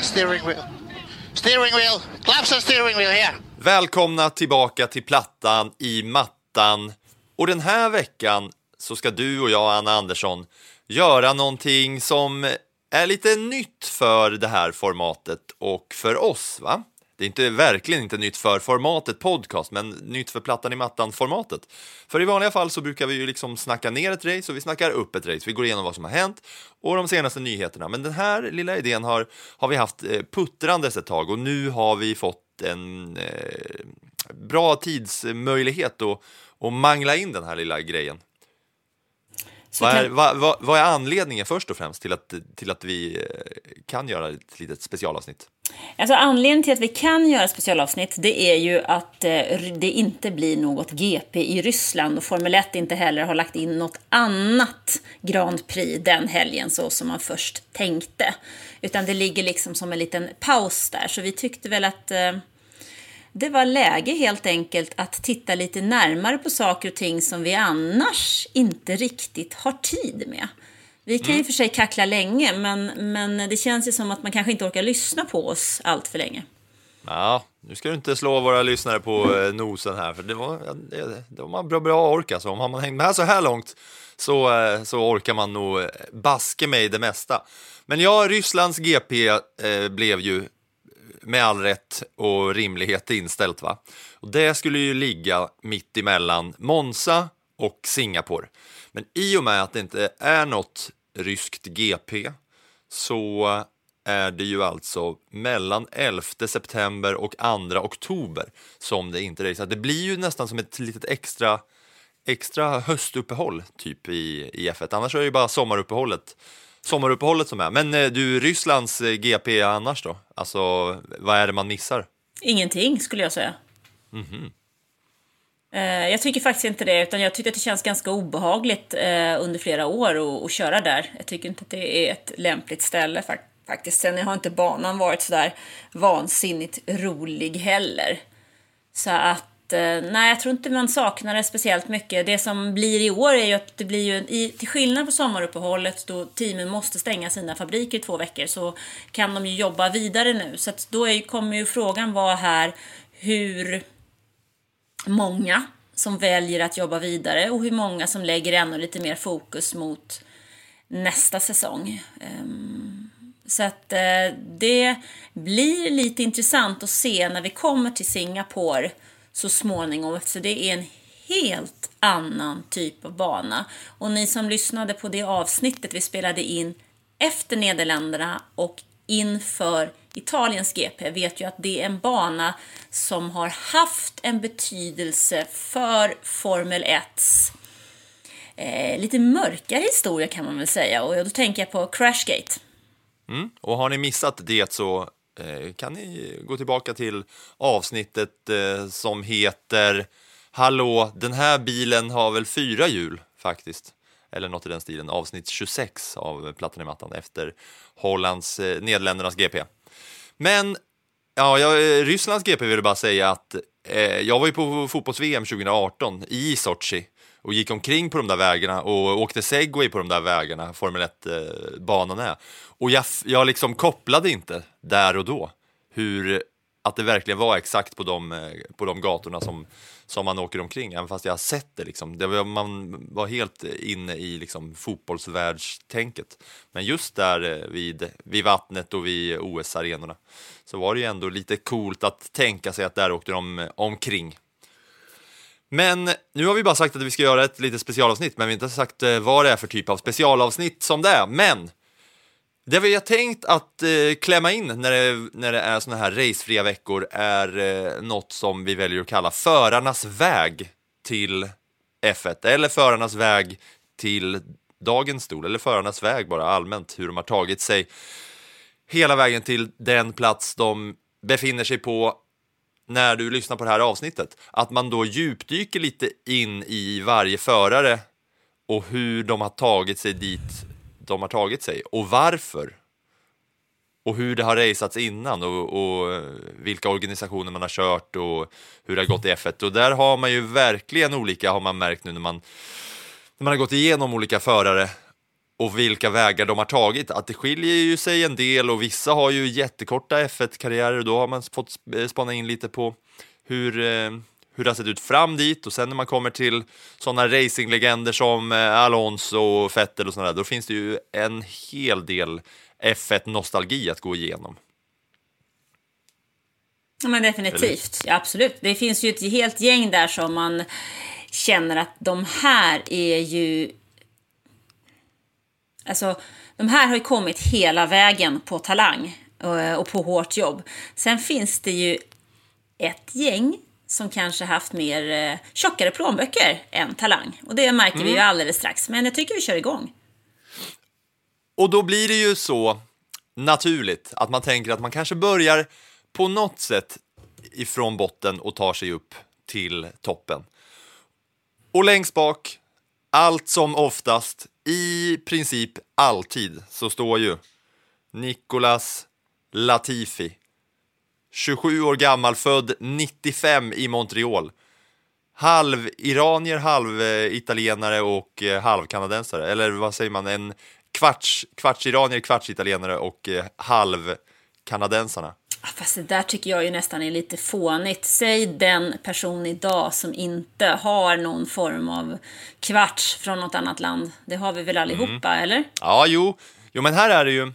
And steering wheel. Steering wheel, claps and steering wheel here. Välkomna tillbaka till Plattan i mattan. Och den här veckan så ska du och jag, Anna Andersson, göra någonting som är lite nytt för det här formatet och för oss, va? Det är inte, verkligen inte nytt för formatet podcast, men nytt för Plattan i mattan-formatet. För i vanliga fall så brukar vi ju liksom snacka ner ett race och vi snackar upp ett race. Vi går igenom vad som har hänt och de senaste nyheterna. Men den här lilla idén har, har vi haft eh, puttrandes ett tag och nu har vi fått en eh, bra tidsmöjlighet att, att mangla in den här lilla grejen. Vad är, vad, vad, vad är anledningen först och främst till att, till att vi eh, kan göra ett litet specialavsnitt? Alltså anledningen till att vi kan göra specialavsnitt det är ju att eh, det inte blir något GP i Ryssland och Formel 1 inte heller har lagt in något annat Grand Prix den helgen så som man först tänkte. Utan det ligger liksom som en liten paus där. Så vi tyckte väl att eh, det var läge helt enkelt att titta lite närmare på saker och ting som vi annars inte riktigt har tid med. Vi kan ju för sig kackla länge, men, men det känns ju som att man kanske inte orkar lyssna på oss allt för länge. Ja, nu ska du inte slå våra lyssnare på eh, nosen här, för det var, det, det var bra, bra ork alltså. Om har man hängt med så här långt så, eh, så orkar man nog eh, baske mig det mesta. Men ja, Rysslands GP eh, blev ju med all rätt och rimlighet inställt va. Och det skulle ju ligga mitt emellan Monza och Singapore. Men i och med att det inte är något ryskt GP så är det ju alltså mellan 11 september och 2 oktober som det inte racear. Det blir ju nästan som ett litet extra, extra höstuppehåll typ i, i F1. Annars är det ju bara sommaruppehållet, sommaruppehållet som är. Men eh, du, Rysslands eh, GP annars då? Alltså, vad är det man missar? Ingenting skulle jag säga. Eh, Eh, jag tycker faktiskt inte det, utan jag tycker att det känns ganska obehagligt eh, under flera år att, köra där. Jag tycker inte att det är ett lämpligt ställe faktiskt. Sen har inte banan varit sådär vansinnigt rolig heller. Så att, eh, nej jag tror inte man saknar det speciellt mycket. Det som blir i år är ju att det blir ju, i, till skillnad på sommaruppehållet då teamen måste stänga sina fabriker i två veckor så kan de ju jobba vidare nu. Så att då är, kommer ju frågan vara här hur många som väljer att jobba vidare och hur många som lägger ännu lite mer fokus mot nästa säsong. Ehm, så att eh, det blir lite intressant att se när vi kommer till Singapore så småningom eftersom det är en helt annan typ av bana. Och ni som lyssnade på det avsnittet vi spelade in efter Nederländerna och inför Italiens GP vet ju att det är en bana som har haft en betydelse för Formel 1s eh, lite mörkare historia kan man väl säga. Och då tänker jag på Crashgate. Mm. Och har ni missat det så eh, kan ni gå tillbaka till avsnittet eh, som heter Hallå, den här bilen har väl fyra hjul faktiskt. Eller något i den stilen, avsnitt 26 av Plattan i mattan efter Hollands, eh, Nederländernas GP. Men Ja, jag, eh, Rysslands GP vill jag bara säga att eh, jag var ju på fotbolls-VM 2018 i Sochi och gick omkring på de där vägarna och åkte segway på de där vägarna, Formel 1-banan är. Och jag, jag liksom kopplade inte där och då hur, att det verkligen var exakt på de, eh, på de gatorna som, som man åker omkring, även fast jag har sett det. Liksom. det var, man var helt inne i liksom, fotbollsvärldstänket. Men just där eh, vid, vid vattnet och vid OS-arenorna så var det ju ändå lite coolt att tänka sig att där åkte de eh, omkring. Men nu har vi bara sagt att vi ska göra ett litet specialavsnitt, men vi har inte sagt eh, vad det är för typ av specialavsnitt som det är. Men det vi har tänkt att eh, klämma in när det, när det är såna här racefria veckor är eh, något som vi väljer att kalla förarnas väg till F1 eller förarnas väg till dagens stol eller förarnas väg bara allmänt hur de har tagit sig hela vägen till den plats de befinner sig på när du lyssnar på det här avsnittet. Att man då djupdyker lite in i varje förare och hur de har tagit sig dit de har tagit sig och varför. Och hur det har raceats innan och, och eh, vilka organisationer man har kört och hur det har gått i F1. Och där har man ju verkligen olika, har man märkt nu när man, när man har gått igenom olika förare och vilka vägar de har tagit, att det skiljer ju sig en del och vissa har ju jättekorta F1-karriärer och då har man fått eh, spana in lite på hur, eh, hur det har sett ut fram dit och sen när man kommer till sådana racinglegender som eh, Alonso och Vettel och sådana där, då finns det ju en hel del F1-nostalgi att gå igenom. Ja, men definitivt, ja, absolut. Det finns ju ett helt gäng där som man känner att de här är ju... Alltså, de här har ju kommit hela vägen på talang eh, och på hårt jobb. Sen finns det ju ett gäng som kanske haft mer eh, tjockare plånböcker än talang. Och det märker mm. vi ju alldeles strax. Men jag tycker vi kör igång. Och då blir det ju så naturligt att man tänker att man kanske börjar på något sätt ifrån botten och tar sig upp till toppen. Och längst bak, allt som oftast, i princip alltid, så står ju Nicolas Latifi 27 år gammal, född 95 i Montreal. Halv iranier, halv italienare och eh, halv kanadensare. Eller vad säger man? En kvarts, kvarts iranier, kvarts italienare och eh, halv kanadensarna. Fast det där tycker jag ju nästan är lite fånigt. Säg den person idag som inte har någon form av kvarts från något annat land. Det har vi väl allihopa, mm. eller? Ja, jo. jo, men här är det ju,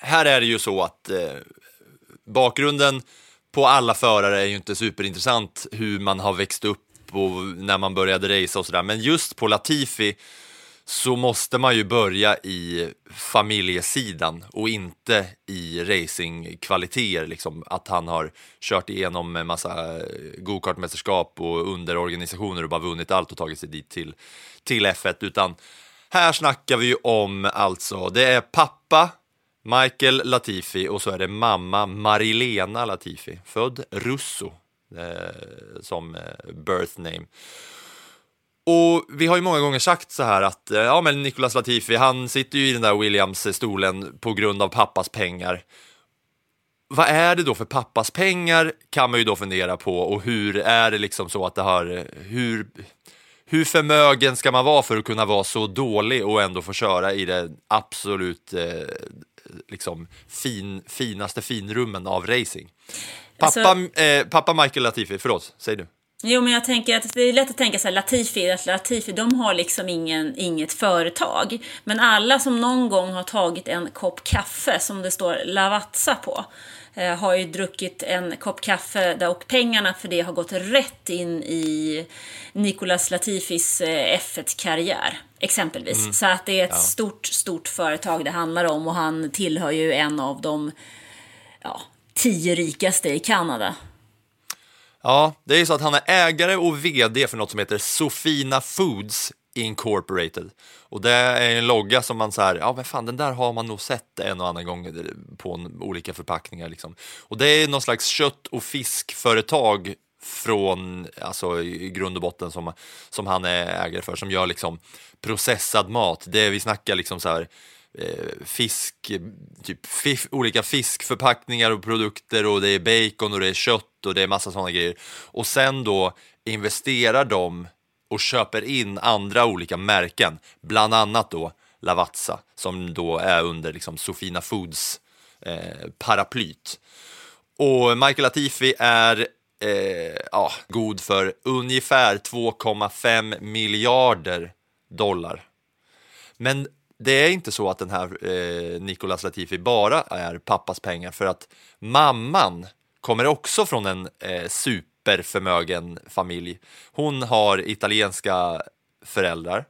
här är det ju så att eh, bakgrunden på alla förare är ju inte superintressant hur man har växt upp och när man började racea och sådär. Men just på Latifi så måste man ju börja i familjesidan och inte i racingkvaliteter. Liksom. Att han har kört igenom en massa gokartmästerskap och underorganisationer och bara vunnit allt och tagit sig dit till, till F1. Utan här snackar vi ju om alltså, det är pappa Michael Latifi och så är det mamma Marilena Latifi, född Russo eh, som eh, birth name. Och vi har ju många gånger sagt så här att eh, ja, men Nicolas Latifi, han sitter ju i den där Williams-stolen på grund av pappas pengar. Vad är det då för pappas pengar kan man ju då fundera på och hur är det liksom så att det har, eh, hur, hur förmögen ska man vara för att kunna vara så dålig och ändå få köra i det absolut eh, liksom fin, finaste finrummen av racing. Pappa, alltså, eh, pappa Michael Latifi, förlåt, säg du. Jo, men jag tänker att det är lätt att tänka så här, Latifi, att Latifi, de har liksom ingen, inget företag. Men alla som någon gång har tagit en kopp kaffe som det står Lavazza på, har ju druckit en kopp kaffe där, och pengarna för det har gått rätt in i Nicolas Latifis eh, F1-karriär, exempelvis. Mm. Så att det är ett ja. stort, stort företag det handlar om och han tillhör ju en av de ja, tio rikaste i Kanada. Ja, det är ju så att han är ägare och vd för något som heter Sofina Foods Incorporated. Och det är en logga som man så här, ja men fan den där har man nog sett en och annan gång på olika förpackningar liksom. Och det är någon slags kött och fiskföretag från, alltså i grund och botten som, som han är ägare för, som gör liksom processad mat. Det vi snackar liksom så här eh, fisk, typ fif, olika fiskförpackningar och produkter och det är bacon och det är kött och det är massa sådana grejer. Och sen då investerar de och köper in andra olika märken, bland annat då Lavazza som då är under liksom Sofina Foods eh, paraplyt. Och Michael Latifi är eh, ja, god för ungefär 2,5 miljarder dollar. Men det är inte så att den här eh, Nicolas Latifi bara är pappas pengar för att mamman kommer också från en eh, superförmögen familj. Hon har italienska föräldrar.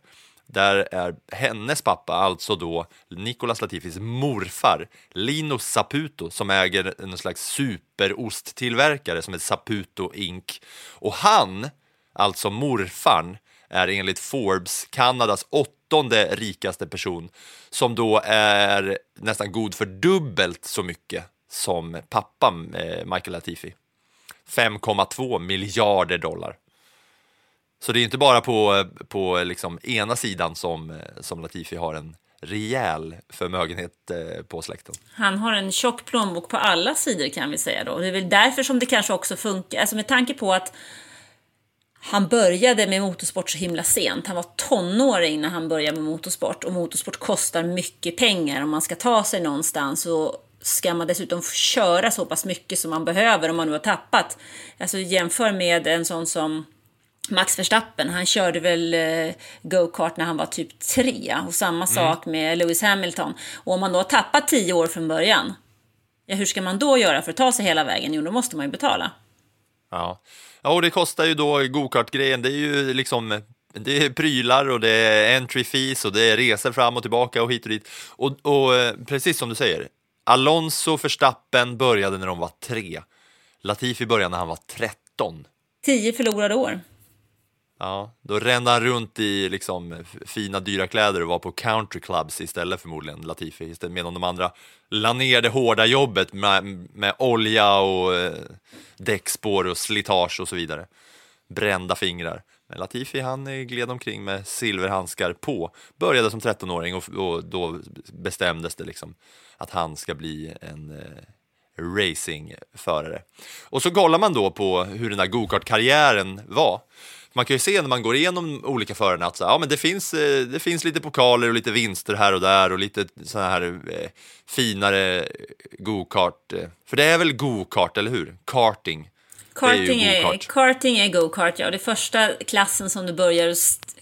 Där är hennes pappa, alltså då Nicolas Latifis morfar, Lino Saputo, som äger en slags superosttillverkare som heter Saputo Inc. Och han, alltså morfarn, är enligt Forbes Kanadas åttonde rikaste person som då är nästan god för dubbelt så mycket som pappa eh, Michael Latifi. 5,2 miljarder dollar. Så det är inte bara på, på liksom ena sidan som, som Latifi har en rejäl förmögenhet eh, på släkten. Han har en tjock plånbok på alla sidor kan vi säga då. Det är väl därför som det kanske också funkar, alltså med tanke på att han började med motorsport så himla sent. Han var tonåring när han började med motorsport och motorsport kostar mycket pengar om man ska ta sig någonstans och ska man dessutom köra så pass mycket som man behöver om man nu har tappat. Alltså jämför med en sån som Max Verstappen, han körde väl eh, go-kart när han var typ tre och samma sak med Lewis Hamilton. Och om man då har tappat tio år från början, ja hur ska man då göra för att ta sig hela vägen? Jo, då måste man ju betala. Ja, ja och det kostar ju då go-kart-grejen, det är ju liksom det är prylar och det är entry fees och det är resor fram och tillbaka och hit och dit. Och, och eh, precis som du säger, Alonso Verstappen började när de var tre. Latifi började när han var 13. Tio förlorade år. Ja, då rände han runt i liksom fina dyra kläder och var på country clubs istället förmodligen, Latifi, istället, medan de andra la ner det hårda jobbet med, med olja och eh, däckspår och slitage och så vidare. Brända fingrar. Latifi han gled omkring med silverhandskar på, började som 13-åring och, och då bestämdes det liksom att han ska bli en eh, racingförare. Och så kollar man då på hur den här gokart-karriären var. Man kan ju se när man går igenom olika förarna att så, ja, men det, finns, eh, det finns lite pokaler och lite vinster här och där och lite sådana här eh, finare gokart. Eh. För det är väl gokart, eller hur? Karting. Är Karting är, go-kart. karting är go-kart, ja. Det första klassen som du börjar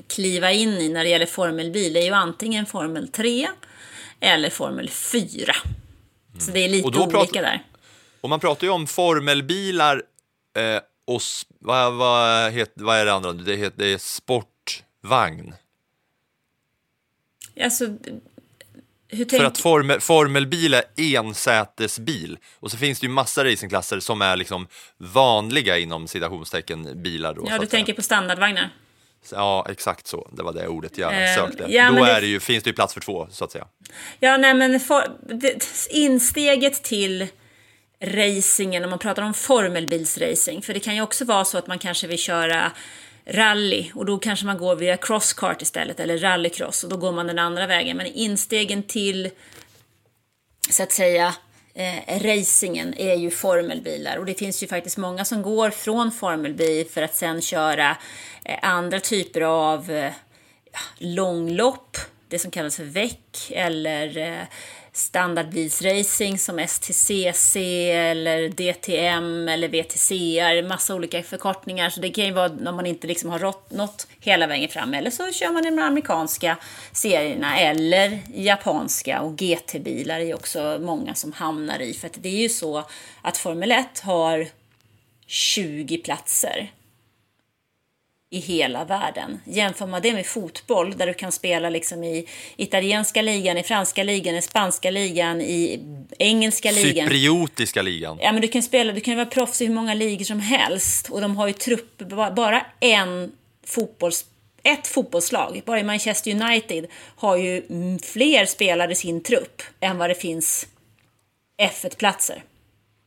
kliva in i när det gäller formelbil är ju antingen Formel 3 eller Formel 4. Så det är lite Och då olika pratar- där. Och man pratar ju om formelbilar eh, och vad, vad, heter, vad är det andra? Det, heter, det är sportvagn. Alltså, hur För tänk... att formel, formelbil är ensätesbil och så finns det ju massa racingklasser som är liksom vanliga inom citationstecken bilar. Då, Ja, du tänker på standardvagnar. Ja, exakt så. Det var det ordet jag Eh, sökte. ja, Då det- det ju, finns det ju plats för två, så att säga. Ja, nej men for, insteget till racingen, om man pratar om formelbilsracing, för det kan ju också vara så att man kanske vill köra rally och då kanske man går via crosskart istället eller rallycross och då går man den andra vägen. Men instegen till så att säga eh, racingen är ju formelbilar och det finns ju faktiskt många som går från formelbil för att sen köra eh, andra typer av eh, långlopp, det som kallas för väck eller eh, standardbilsracing som STCC eller DTM eller VTCR, massa olika förkortningar. Så det kan ju vara när man inte liksom har rått, nått hela vägen fram. Eller så kör man i de amerikanska serierna eller japanska och GT-bilar är ju också många som hamnar i. För att det är ju så att Formel 1 har 20 platser i hela världen. Jämför man det med fotboll där du kan spela liksom i italienska ligan, i franska ligan, i spanska ligan, i engelska ligan. Cypriotiska ligan. Ja, men du kan spela, du kan vara proffs i hur många ligor som helst och de har ju trupp, ba- bara en fotbolls, ett fotbollslag, bara i Manchester United har ju fler spelare i sin trupp än vad det finns F1-platser.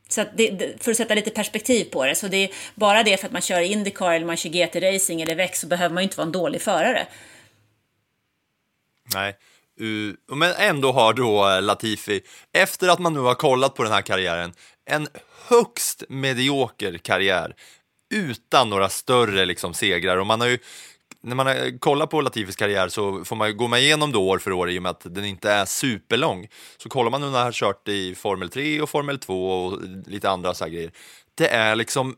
Så att det, för att sätta lite perspektiv på det, så det är bara det för att man kör Indycar eller man kör GT-racing eller VEX så behöver man ju inte vara en dålig förare. Nej. Uh, men ändå har då eh, Latifi, efter att man nu har kollat på den här karriären, en högst medioker karriär utan några större liksom, segrar. Och man har ju, när man eh, kollar på Latifis karriär så får man, går man igenom då år för år i och med att den inte är superlång. Så kollar man nu när han har kört i Formel 3 och Formel 2 och lite andra så här grejer. Det är liksom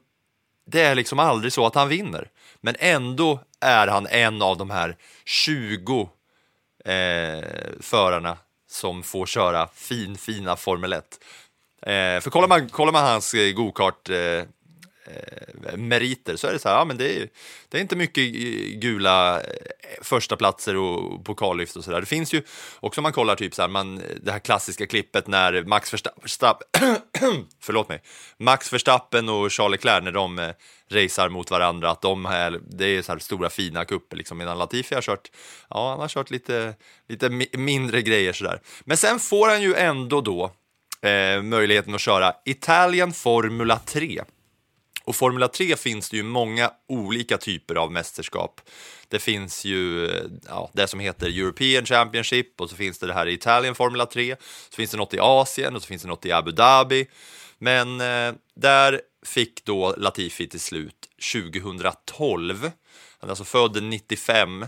det är liksom aldrig så att han vinner. Men ändå är han en av de här 20 eh, förarna som får köra fin, fina Formel 1. Eh, för kollar man, kollar man hans eh, gokart eh, eh, meriter så är det så här, ja men det är, det är inte mycket gula eh, första platser och pokallyft och sådär. Det finns ju också om man kollar typ så här, man, det här klassiska klippet när Max Verstappen, förlåt mig, Max Verstappen och Charles Leclerc när de eh, racear mot varandra, att de här, det är så här stora fina kupper liksom, medan Latifi har kört, ja han har kört lite, lite mi- mindre grejer sådär. Men sen får han ju ändå då eh, möjligheten att köra Italien Formula 3. Och Formula 3 finns det ju många olika typer av mästerskap. Det finns ju eh, ja, det som heter European Championship och så finns det det här i Italien Formula 3. Så finns det något i Asien och så finns det något i Abu Dhabi. Men eh, där fick då Latifi till slut 2012. Han är alltså född 95.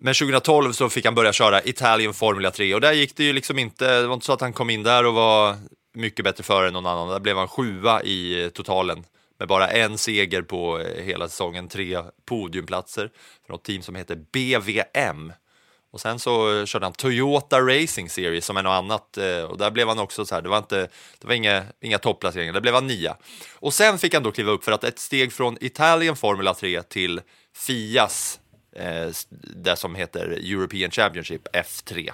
Men 2012 så fick han börja köra Italien Formula 3 och där gick det ju liksom inte, det var inte så att han kom in där och var mycket bättre före än någon annan. Där blev han sjua i eh, totalen med bara en seger på eh, hela säsongen, tre podiumplatser för något team som heter BVM. Och sen så eh, körde han Toyota Racing Series som är något annat eh, och där blev han också så här, det var inte, det var inga, inga topplaceringar, där blev han nia. Och sen fick han då kliva upp för att ett steg från Italien Formula 3 till Fias, eh, det som heter European Championship F3.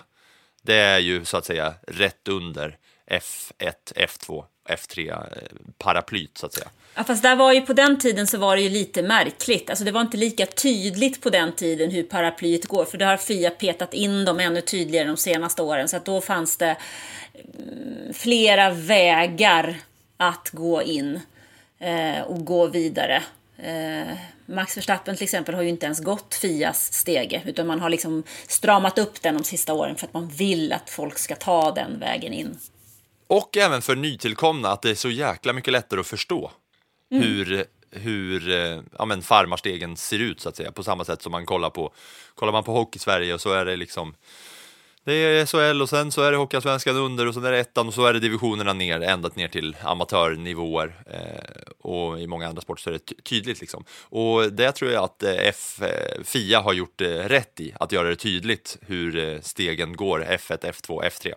Det är ju så att säga rätt under F1, F2, F3-paraplyt så att säga. Ja, fast där var ju på den tiden så var det ju lite märkligt. Alltså det var inte lika tydligt på den tiden hur paraplyet går. För det har Fia petat in dem ännu tydligare de senaste åren. Så att då fanns det mm, flera vägar att gå in eh, och gå vidare. Eh, Max Verstappen till exempel har ju inte ens gått Fias stege. Utan man har liksom stramat upp den de sista åren för att man vill att folk ska ta den vägen in. Och även för nytillkomna att det är så jäkla mycket lättare att förstå Mm. hur, hur eh, ja, men farmarstegen ser ut så att säga. På samma sätt som man kollar på, kollar man på hockey i Sverige och så är det liksom det är SHL och sen så är det Hockeyallsvenskan under och sen är det ettan och så är det divisionerna ner, ända ner till amatörnivåer. Eh, och i många andra sporter så är det tydligt liksom. Och det tror jag att eh, F, eh, Fia har gjort eh, rätt i, att göra det tydligt hur eh, stegen går, F1, F2, F3.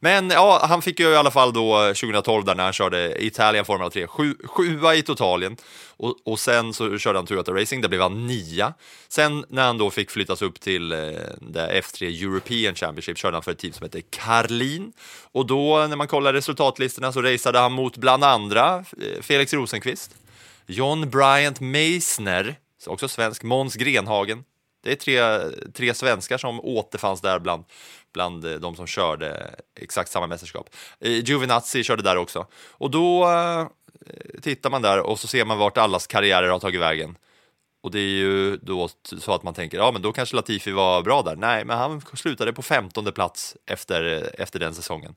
Men ja, han fick ju i alla fall då 2012 där när han körde Italien Formel 3, sju, sjua i totalen. Och, och sen så körde han Toyota Racing, där blev han nia. Sen när han då fick flyttas upp till eh, det F3 European Championship körde han för ett team som heter Karlin. Och då när man kollar resultatlistorna så raceade han mot bland andra eh, Felix Rosenqvist, John Bryant Meissner, också svensk, Måns Grenhagen. Det är tre, tre svenskar som återfanns där bland, bland eh, de som körde exakt samma mästerskap. Eh, Giovinazzi körde där också. Och då eh, tittar man där och så ser man vart allas karriärer har tagit vägen. Och det är ju då så att man tänker, ja men då kanske Latifi var bra där. Nej, men han slutade på femtonde plats efter, efter den säsongen.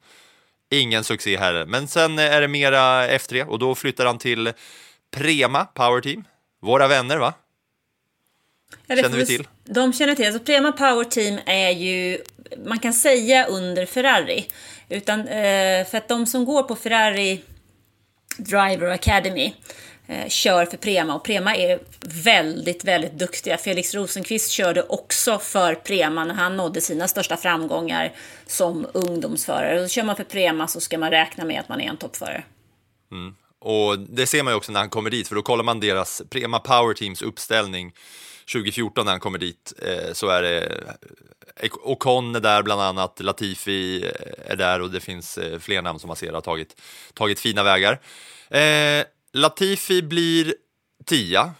Ingen succé här, men sen är det mera F3 och då flyttar han till Prema Power Team. Våra vänner va? Ja, Känner vi till? De känner till. Alltså Prema Power Team är ju, man kan säga under Ferrari. Utan, eh, för att de som går på Ferrari Driver Academy eh, kör för Prema och Prema är väldigt, väldigt duktiga. Felix Rosenqvist körde också för Prema när han nådde sina största framgångar som ungdomsförare. Och kör man för Prema så ska man räkna med att man är en toppförare. Mm. Och det ser man ju också när han kommer dit, för då kollar man deras Prema Power Teams uppställning 2014 när han kommer dit, eh, så är det eh, Ocon är där bland annat, Latifi eh, är där och det finns eh, fler namn som man ser har tagit, tagit fina vägar. Eh, Latifi blir tia,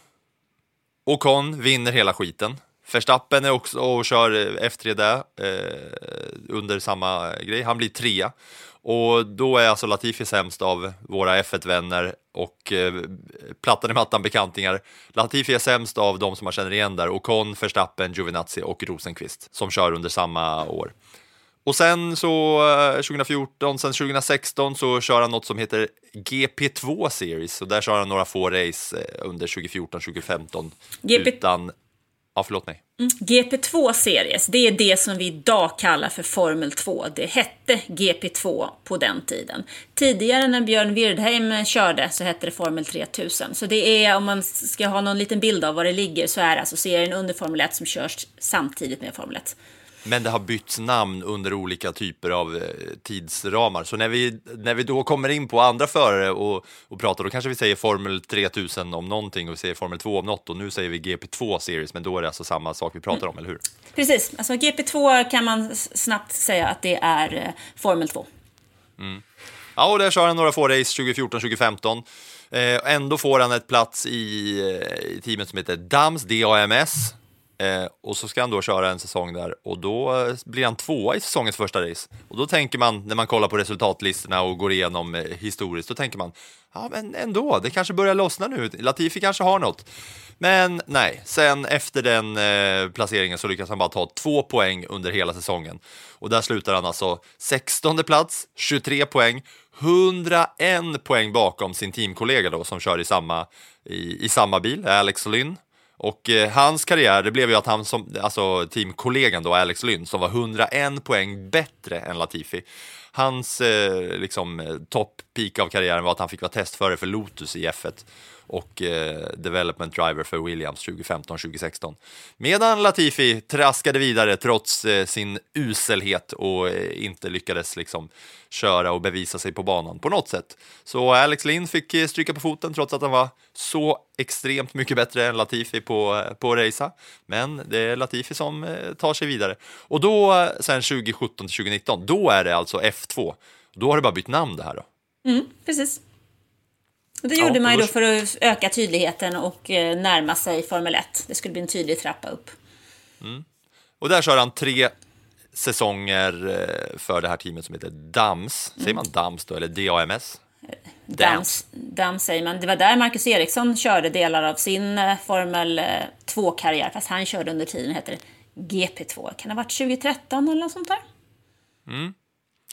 Ocon vinner hela skiten, Verstappen är också och kör F3 där eh, under samma grej. Han blir trea. Och då är alltså Latifi sämst av våra F1-vänner och eh, plattan i mattan-bekantingar. Latifi är sämst av de som man känner igen där, Ocon, Verstappen, Giovinazzi och Rosenqvist som kör under samma år. Och sen så eh, 2014, sen 2016 så kör han något som heter GP2 Series och där kör han några få race eh, under 2014-2015 GP utan... Ja, förlåt mig. GP2 Series, det är det som vi idag kallar för Formel 2. Det hette GP2 på den tiden. Tidigare när Björn Wirdheim körde så hette det Formel 3000. Så det är, om man ska ha någon liten bild av var det ligger, så är det alltså serien under Formel 1 som körs samtidigt med Formel 1. Men det har bytts namn under olika typer av eh, tidsramar. Så när vi, när vi då kommer in på andra förare och, och pratar, då kanske vi säger Formel 3000 om någonting och vi säger Formel 2 om något och nu säger vi GP2 Series, men då är det alltså samma sak vi pratar om, eller hur? Precis, alltså GP2 kan man snabbt säga att det är eh, Formel 2. Ja, och där kör han några få race 2014-2015. Eh, ändå får han ett plats i, i teamet som heter DAMS, DAMS. Eh, och så ska han då köra en säsong där och då eh, blir han tvåa i säsongens första race. Och då tänker man, när man kollar på resultatlistorna och går igenom eh, historiskt, då tänker man, ja men ändå, det kanske börjar lossna nu, Latifi kanske har något. Men nej, sen efter den eh, placeringen så lyckas han bara ta två poäng under hela säsongen. Och där slutar han alltså 16 plats, 23 poäng, 101 poäng bakom sin teamkollega då som kör i samma, i, i samma bil, Alex Lynn. Och eh, hans karriär, det blev ju att han som, alltså teamkollegan då, Alex Lynn, som var 101 poäng bättre än Latifi. Hans eh, liksom, eh, topp peak av karriären var att han fick vara testförare för Lotus i F1 och eh, development driver för Williams 2015-2016. Medan Latifi traskade vidare trots eh, sin uselhet och eh, inte lyckades liksom köra och bevisa sig på banan på något sätt. Så Alex Lynn fick eh, stryka på foten trots att han var så extremt mycket bättre än Latifi på, eh, på att racea. Men det är Latifi som eh, tar sig vidare. Och då, eh, sen 2017 till 2019, då är det alltså F2. Då har det bara bytt namn det här då. Mm, precis. Och det Ja, gjorde man ju då för att öka tydligheten och eh, närma sig Formel 1. Det skulle bli en tydlig trappa upp. Och där kör han tre säsonger eh, för det här teamet som heter DAMS. Säger man DAMS då, eller DAMS? Dams, Dams säger man. Det var där Marcus Eriksson körde delar av sin eh, Formel 2-karriär. Fast han körde under tiden hette det GP2. Kan det ha varit 2013 eller något sånt där?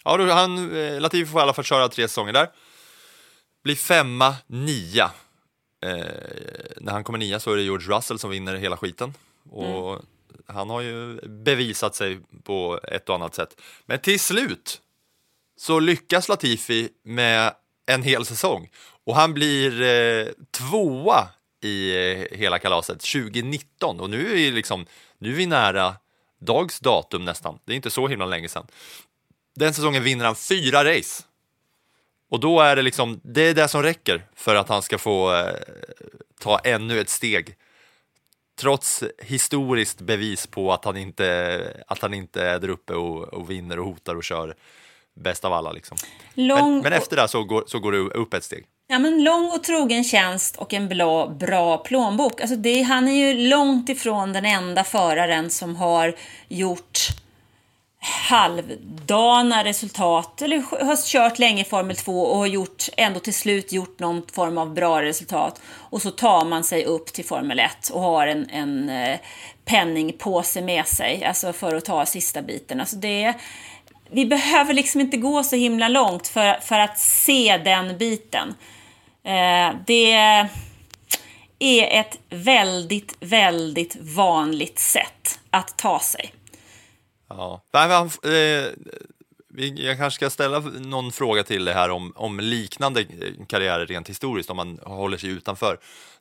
Ja, då, han, eh, Latifi får i alla fall köra tre säsonger där. Blir femma, nia. Eh, när han kommer nia så är det George Russell som vinner hela skiten. Och han har ju bevisat sig på ett och annat sätt. Men till slut så lyckas Latifi med en hel säsong. Och han blir eh, tvåa i eh, hela kalaset 2019. Och nu är, vi liksom, nu är vi nära dags datum nästan. Det är inte så himla länge sedan. Den säsongen vinner han fyra race. Och då är det liksom, det är det som räcker för att han ska få eh, ta ännu ett steg. Trots historiskt bevis på att han inte, att han inte är där uppe och, och vinner och hotar och kör bäst av alla. Liksom. Lång, Men, men efter det så går, så går det upp ett steg. ja, men lång och trogen tjänst och en bra, bra plånbok. Alltså det, han är ju långt ifrån den enda föraren som har gjort halvdana resultat eller har kört länge i Formel 2 och har gjort, ändå till slut gjort någon form av bra resultat. Och så tar man sig upp till Formel 1 och har en, en eh, penningpåse med sig alltså för att ta sista biten. Alltså det, vi behöver liksom inte gå så himla långt för, för att se den biten. Eh, det är ett väldigt, väldigt vanligt sätt att ta sig. Ja. Nej, men eh, jag kanske ska ställa någon fråga till det här om, om liknande karriärer rent historiskt, om man håller sig utanför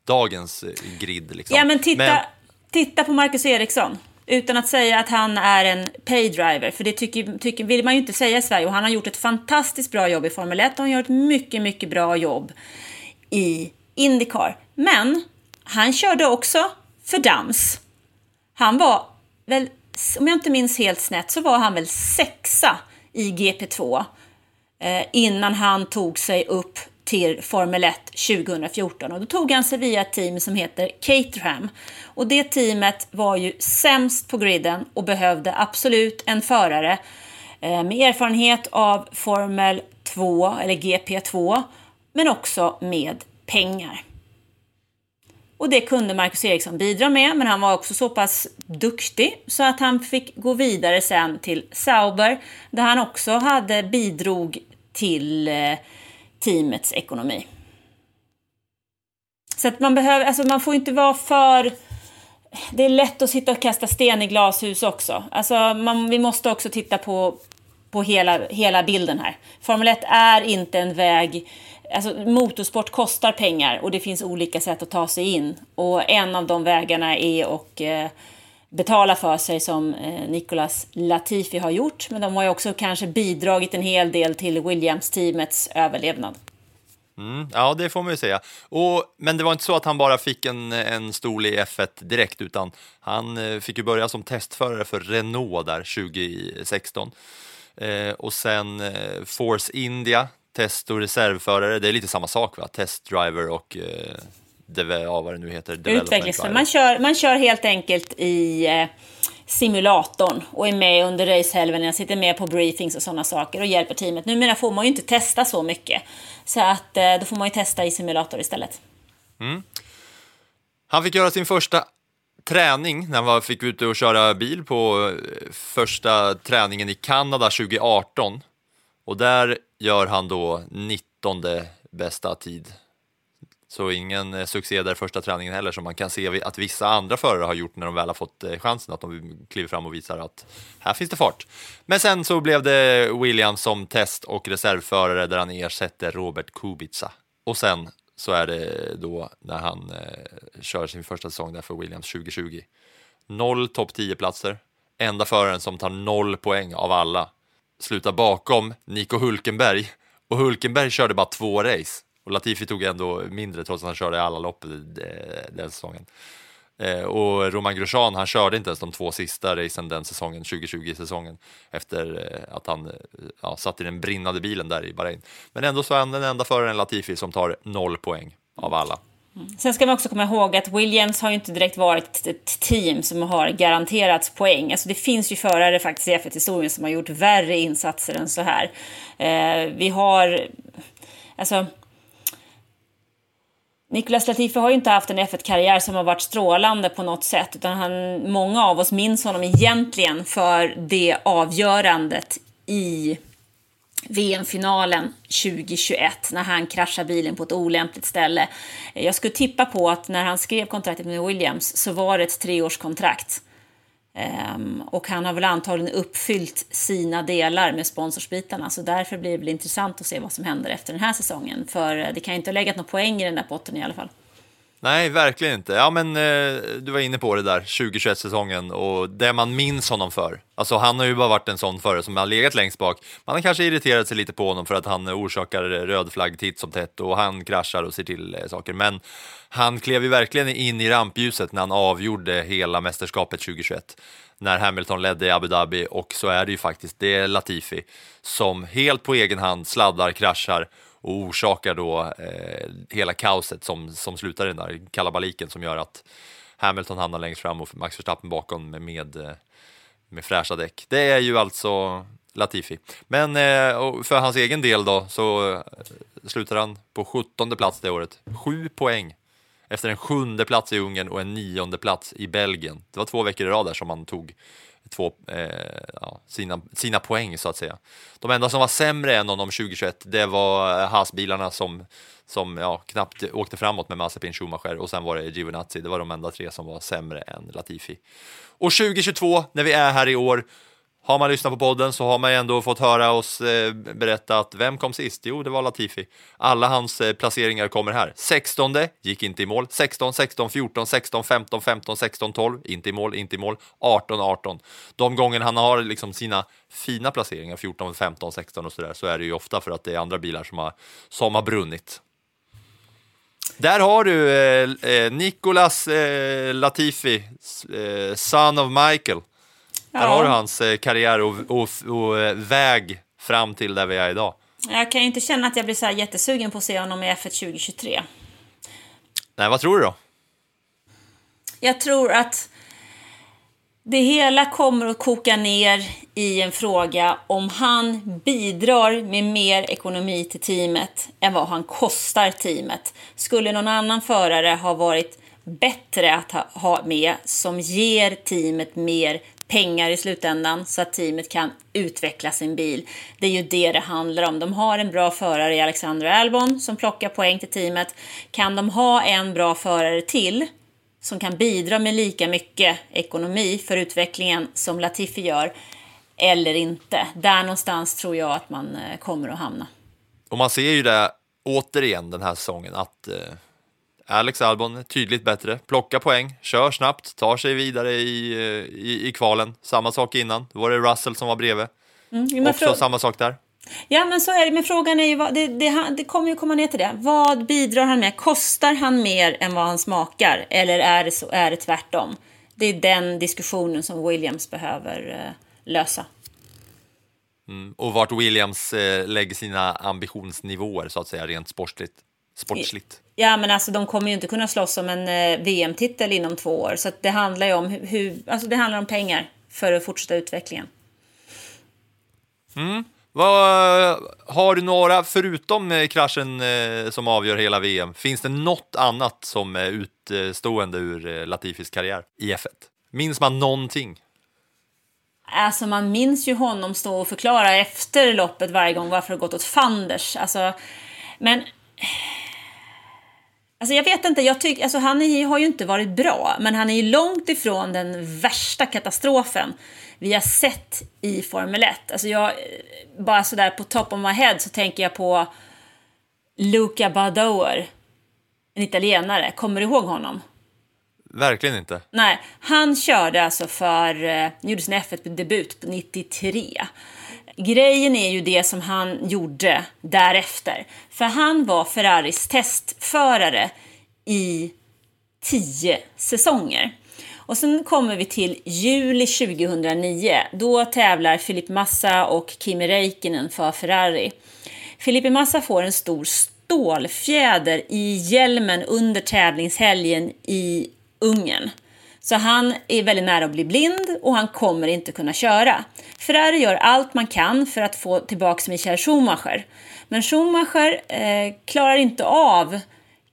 dagens eh, grid. Liksom. Ja, men titta, titta på Marcus Eriksson. Utan att säga att han är en paydriver, för det tycker, tycker, vill man ju inte säga i Sverige. Och han har gjort ett fantastiskt bra jobb i Formel 1 och han gör ett mycket, mycket bra jobb i Indycar. Men han körde också för Dams. Han var väl, om jag inte minns helt snett, så var han väl sexa i GP2 eh, innan han tog sig upp till Formel 1 2014 och då tog han sig via ett team som heter Caterham. Och det teamet var ju sämst på griden och behövde absolut en förare eh, med erfarenhet av Formel 2 eller GP2 men också med pengar. Och det kunde Marcus Eriksson bidra med, men han var också så pass duktig så att han fick gå vidare sen till Sauber, där han också hade bidrog till eh, teamets ekonomi. Så att man behöver, alltså man får inte vara för... Det är lätt att sitta och kasta sten i glashus också. Alltså man, vi måste också titta på, på hela, hela bilden här. Formel 1 är inte en väg Alltså, motorsport kostar pengar och det finns olika sätt att ta sig in. Och en av de vägarna är att eh, betala för sig som eh, Nicolas Latifi har gjort. Men de har ju också kanske bidragit en hel del till Williams-teamets överlevnad. Mm, ja, det får man ju säga. Och, men det var inte så att han bara fick en, en stol i F1 direkt, utan han eh, fick ju börja som testförare för Renault där 2016. Eh, och sen eh, Force India test och reservförare, det är lite samma sak va? Testdriver och eh, DV, ja, vad det nu heter. Utvecklingsförare. Man kör, man kör helt enkelt i eh, simulatorn och är med under racehelgerna, sitter med på briefings och sådana saker och hjälper teamet. Numera får man ju inte testa så mycket, så att eh, då får man ju testa i simulator istället. Mm. Han fick göra sin första träning när han fick ut och köra bil på eh, första träningen i Kanada 2018. Och där gör han då 19 bästa tid. Så ingen eh, succé där första träningen heller som man kan se att vissa andra förare har gjort när de väl har fått eh, chansen, att de kliver fram och visar att här finns det fart. Men sen så blev det Williams som test och reservförare där han ersätter Robert Kubica. Och sen så är det då när han eh, kör sin första säsong där för Williams 2020. Noll topp 10 platser, enda föraren som tar noll poäng av alla slutar bakom Nico Hulkenberg och Hulkenberg körde bara två race och Latifi tog ändå mindre trots att han körde alla lopp eh, den säsongen. Eh, och Roman Grosjean, han körde inte ens de två sista racen den säsongen, 2020-säsongen, efter eh, att han eh, ja, satt i den brinnande bilen där i Bahrain. Men ändå så är han den enda föraren Latifi som tar noll poäng av alla. Mm. Sen ska man också komma ihåg att Williams har ju inte direkt varit ett team som har garanterats poäng. Alltså det finns ju förare faktiskt i F1-historien som har gjort värre insatser än så här. Eh, vi har... Alltså... Nicolas Latifi har ju inte haft en F1-karriär som har varit strålande på något sätt, utan han, många av oss minns honom egentligen för det avgörandet i VM-finalen 2021 när han kraschade bilen på ett olämpligt ställe. Jag skulle tippa på att när han skrev kontraktet med Williams så var det ett treårskontrakt. Um, och han har väl antagligen uppfyllt sina delar med sponsorsbitarna så därför blir det väl intressant att se vad som händer efter den här säsongen. För eh, det kan ju inte ha legat några poäng i den där potten i alla fall. Nej, verkligen inte. Ja, men eh, du var inne på det där, 2021-säsongen och det man minns honom för. Alltså, han har ju bara varit en sån förare som har legat längst bak. Man har kanske irriterat sig lite på honom för att han orsakar eh, röd flagg titt som tätt och han kraschar och ser till eh, saker. Men han klev ju verkligen in i rampljuset när han avgjorde hela mästerskapet 2021 när Hamilton ledde i Abu Dhabi och så är det ju faktiskt det är Latifi som helt på egen hand sladdar, kraschar och orsakar då eh, hela kaoset som, som slutar i den där kalabaliken som gör att Hamilton hamnar längst fram och Max Verstappen bakom med, med, eh, med fräscha däck. Det är ju alltså Latifi. Men eh, för hans egen del då så eh, slutar han på 17 plats det året. Sju poäng efter en sjunde plats i Ungern och en nionde plats i Belgien. Det var två veckor i rad där som han tog två, eh, ja, sina, sina poäng så att säga. De enda som var sämre än honom 2021, det var eh, Haas-bilarna som, som ja, knappt åkte framåt med Mazepin, Schumacher och sen var det Giovinazzi. Det var de enda tre som var sämre än Latifi. Och 2022, när vi är här i år, har man lyssnat på podden så har man ju ändå fått höra oss eh, berätta att vem kom sist? Jo, det var Latifi. Alla hans eh, placeringar kommer här. 16 gick inte i mål. 16, 16, 14, 16, 15, 15, 16, 12, inte i mål, inte i mål. 18, 18. De gånger han har liksom sina fina placeringar, 14, 15, 16 och sådär, så är det ju ofta för att det är andra bilar som har, som har brunnit. Där har du eh, eh Nicolas eh, Latifi, eh, son of Michael. Ja. Där har du hans eh, karriär och, och, och, eh, väg fram till där vi är idag. Jag kan ju inte känna att jag blir så här jättesugen på att se honom i F1 2023. Nej, vad tror du då? Jag tror att det hela kommer att koka ner i en fråga om han bidrar med mer ekonomi till teamet än vad han kostar teamet. Skulle någon annan förare ha varit bättre att ha- ha med som ger teamet mer pengar i slutändan så att teamet kan utveckla sin bil. Det är ju det det handlar om. De har en bra förare i Alexander Albon som plockar poäng till teamet. Kan de ha en bra förare till som kan bidra med lika mycket ekonomi för utvecklingen som Latifi gör eller inte? Där någonstans tror jag att man eh, kommer att hamna. Och man ser ju det återigen den här säsongen att eh, Alex Albon tydligt bättre, plockar poäng, kör snabbt, tar sig vidare i, eh, i, i kvalen. Samma sak innan, då var det Russell som var bredvid. Mm, Också samma sak där. Ja, men så är det. Men frågan är ju, vad, det, det, det kommer ju komma ner till det. Vad bidrar han med? Kostar han mer än vad han smakar? Eller är det, så, är det tvärtom? Det är den diskussionen som Williams behöver eh, lösa. Och vart Williams eh, lägger sina ambitionsnivåer så att säga rent sportsligt. Sportsligt. Ja, men alltså de kommer ju inte kunna slåss om en eh, VM-titel inom två år. Så det handlar ju om hur, alltså det handlar om pengar för att fortsätta utvecklingen. Vad, har du några, förutom eh, kraschen eh, som avgör hela VM, finns det något annat som är utstående ur eh, Latifis karriär i F1? Minns man någonting? Alltså man minns ju honom stå och förklara efter loppet varje gång varför det gått åt fanders. Alltså, men... Alltså jag vet inte, jag tycker, alltså han är, har ju inte varit bra, men han är ju långt ifrån den värsta katastrofen vi har sett i Formel 1. Alltså jag, bara sådär på top of my head så tänker jag på Luca Badoer, en italienare. Kommer du ihåg honom? Verkligen inte. Nej, han körde alltså för, eh, gjorde sin F1-debut på 93. Grejen är ju det som han gjorde därefter. För han var Ferraris testförare i tio säsonger. Och sen kommer vi till juli 2009. Då tävlar Filip Massa och Kimi Räikkönen för Ferrari. Filipe Massa får en stor stålfjäder i hjälmen under tävlingshelgen i Ungern. Så han är väldigt nära att bli blind och han kommer inte kunna köra. Ferrari gör allt man kan för att få tillbaka Michael Schumacher. Men Schumacher eh, klarar inte av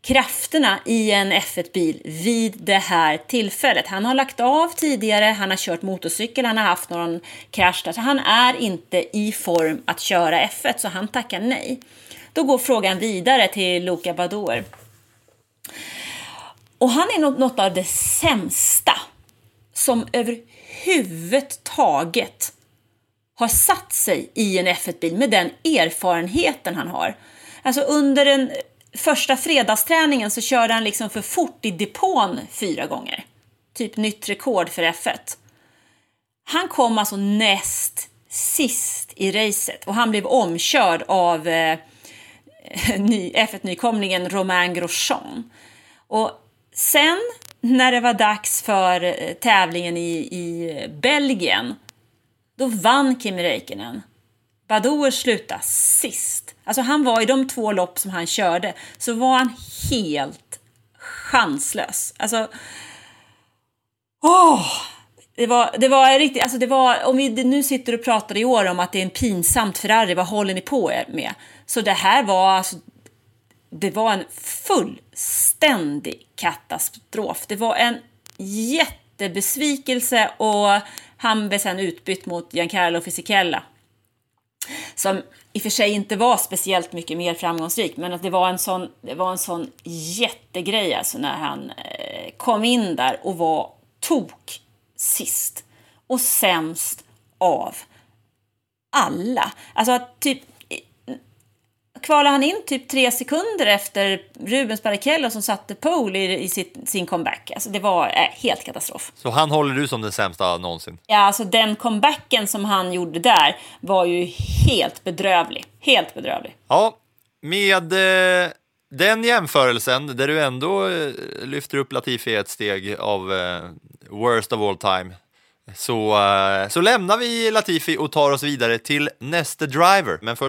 krafterna i en F1-bil vid det här tillfället. Han har lagt av tidigare, han har kört motorcykel, han har haft någon krasch där. Så han är inte i form att köra F1, så han tackar nej. Då går frågan vidare till Luca Badoer. Och han är något av det sämsta som överhuvudtaget har satt sig i en F1-bil med den erfarenheten han har. Alltså under den första fredagsträningen så körde han liksom för fort i depån fyra gånger. Typ nytt rekord för F1. Han kom alltså näst sist i racet och han blev omkörd av eh, F1-nykomlingen Romain Grosjean. Och sen när det var dags för eh, tävlingen i, i Belgien, då vann Kimi Räikkönen. Badoer slutade sist. Alltså han var i de två lopp som han körde, så var han helt chanslös. Alltså... Åh! Det var, det var riktigt, alltså det var, om vi nu sitter och pratar i år om att det är en pinsamt Ferrari, vad håller ni på er med? Så det här var alltså, det var en fullständig katastrof. Det var en jättebesvikelse och han blev sen utbytt mot Giancarlo Fisichella. Som i och för sig inte var speciellt mycket mer framgångsrik, men att det var en sån, det var en sån jättegrej alltså när han eh, kom in där och var tok sist och sämst av alla. Alltså att typ kvalade han in typ tre sekunder efter Rubens Barrichello som satte pole i, i sitt, sin comeback. Alltså det var eh, helt katastrof. Så han håller du som den sämsta någonsin? Ja, alltså den comebacken som han gjorde där var ju helt bedrövlig. Helt bedrövlig. Ja, med eh, den jämförelsen där du ändå eh, lyfter upp Latifi ett steg av eh, worst of all time så, eh, så lämnar vi Latifi och tar oss vidare till nästa driver. Men för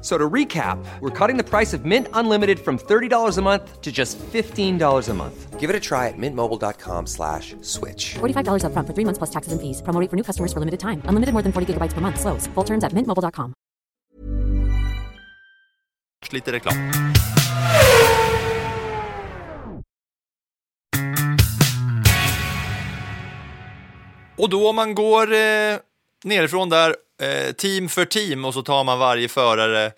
F- So to recap, we're cutting the price of Mint Unlimited from $30 a month to just $15 a month. Give it a try at mintmobile.com slash switch. $45 upfront for three months plus taxes and fees. Promo rate for new customers for limited time. Unlimited more than 40 gigabytes per month. Slows. Full terms at mintmobile.com. lite reklam. Och då om man går eh, nerifrån där, eh, team för team, och så tar man varje förare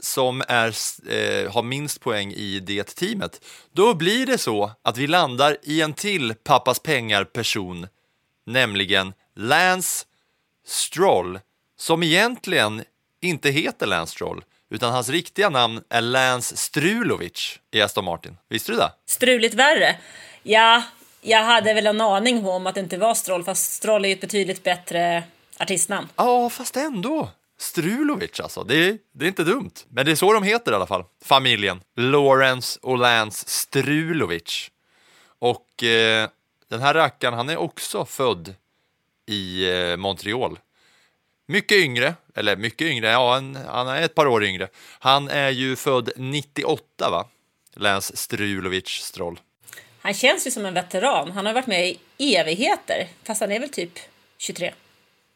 som är, eh, har minst poäng i det teamet, då blir det så att vi landar i en till pappas pengar-person, nämligen Lance Stroll, som egentligen inte heter Lance Stroll, utan hans riktiga namn är Lance Strulovic i Aston Martin. Visste du det? Struligt värre. Ja, jag hade väl en aning om att det inte var Stroll, fast Stroll är ju ett betydligt bättre artistnamn. Ja, fast ändå. Strulovic alltså, det är, det är inte dumt. Men det är så de heter i alla fall, familjen. Lawrence och Lance Strulovic. Och eh, den här rackaren, han är också född i eh, Montreal. Mycket yngre, eller mycket yngre, ja han, han är ett par år yngre. Han är ju född 98 va? Lance Strulovic Stroll. Han känns ju som en veteran. Han har varit med i evigheter, fast han är väl typ 23.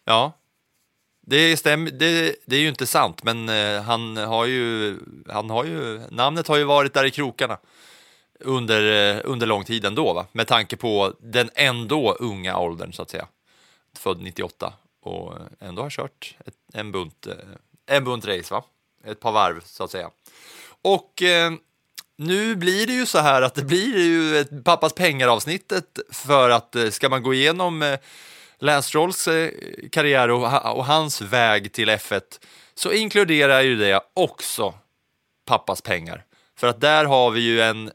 Ja, det stäm, Det, det är ju inte sant, men eh, han har ju, han har ju, namnet har ju varit där i krokarna under, eh, under lång tid ändå, va? med tanke på den ändå unga åldern så att säga. Född 98 och ändå har kört ett, en, bunt, eh, en bunt race, va? ett par varv så att säga. Och eh, nu blir det ju så här att det blir ju ett pappas pengar-avsnittet för att ska man gå igenom eh, Lance Strolls eh, karriär och, och hans väg till F1 så inkluderar ju det också pappas pengar. För att där har vi ju en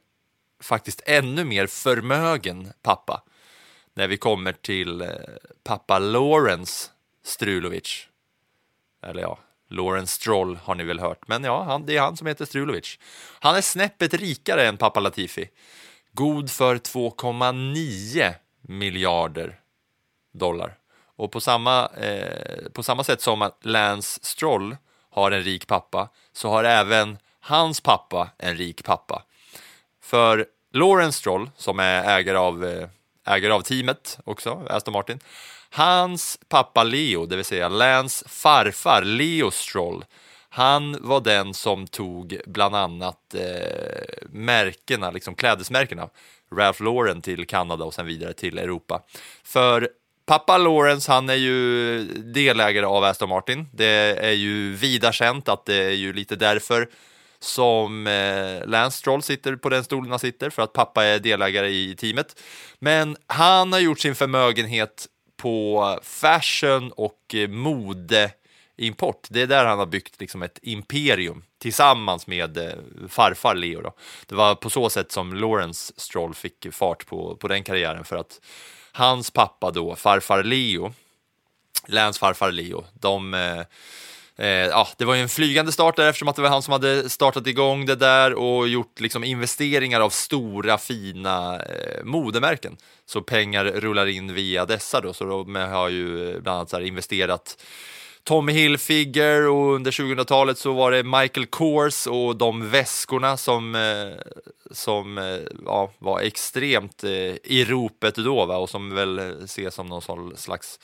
faktiskt ännu mer förmögen pappa när vi kommer till eh, pappa Lawrence Strulovic. Eller ja, Lawrence Stroll har ni väl hört, men ja, han, det är han som heter Strulovic. Han är snäppet rikare än pappa Latifi. God för 2,9 miljarder dollar. Och på samma, eh, på samma sätt som att Lance Stroll har en rik pappa så har även hans pappa en rik pappa. För Lawrence Stroll, som är ägare av, eh, ägare av teamet också, Aston Martin, hans pappa Leo, det vill säga Lance farfar Leo Stroll, han var den som tog bland annat eh, märkena, liksom klädesmärkena, Ralph Lauren till Kanada och sen vidare till Europa. För pappa Lawrence, han är ju delägare av Aston Martin. Det är ju vida känt att det är ju lite därför som eh, Lance Stroll sitter på den stolen han sitter, för att pappa är delägare i teamet. Men han har gjort sin förmögenhet på fashion och eh, modeimport. Det är där han har byggt liksom ett imperium tillsammans med eh, farfar Leo. Då. Det var på så sätt som Lawrence Stroll fick fart på, på den karriären för att hans pappa då, farfar Leo, länsfarfar farfar Leo, de eh, Eh, ja, det var ju en flygande start där eftersom att det var han som hade startat igång det där och gjort liksom investeringar av stora fina eh, modemärken. Så pengar rullar in via dessa då, så de har ju eh, bland annat så här investerat Tommy Hilfiger och under 2000-talet så var det Michael Kors och de väskorna som, eh, som eh, ja, var extremt eh, i ropet då va? och som väl ses som någon slags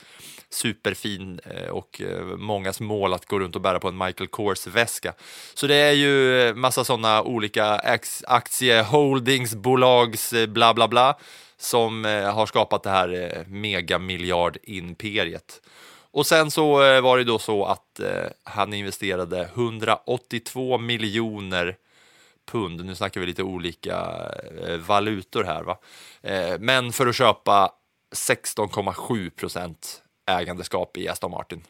superfin och mångas mål att gå runt och bära på en Michael Kors-väska. Så det är ju massa sådana olika aktieholdingsbolags bla bla bla som har skapat det här megamiljardimperiet. megamiljard-imperiet. Och sen så eh, var det då så att eh, han investerade 182 miljoner pund, nu snackar vi lite olika eh, valutor här va, eh, men för att köpa 16,7 procent ägandeskap i Aston Martin.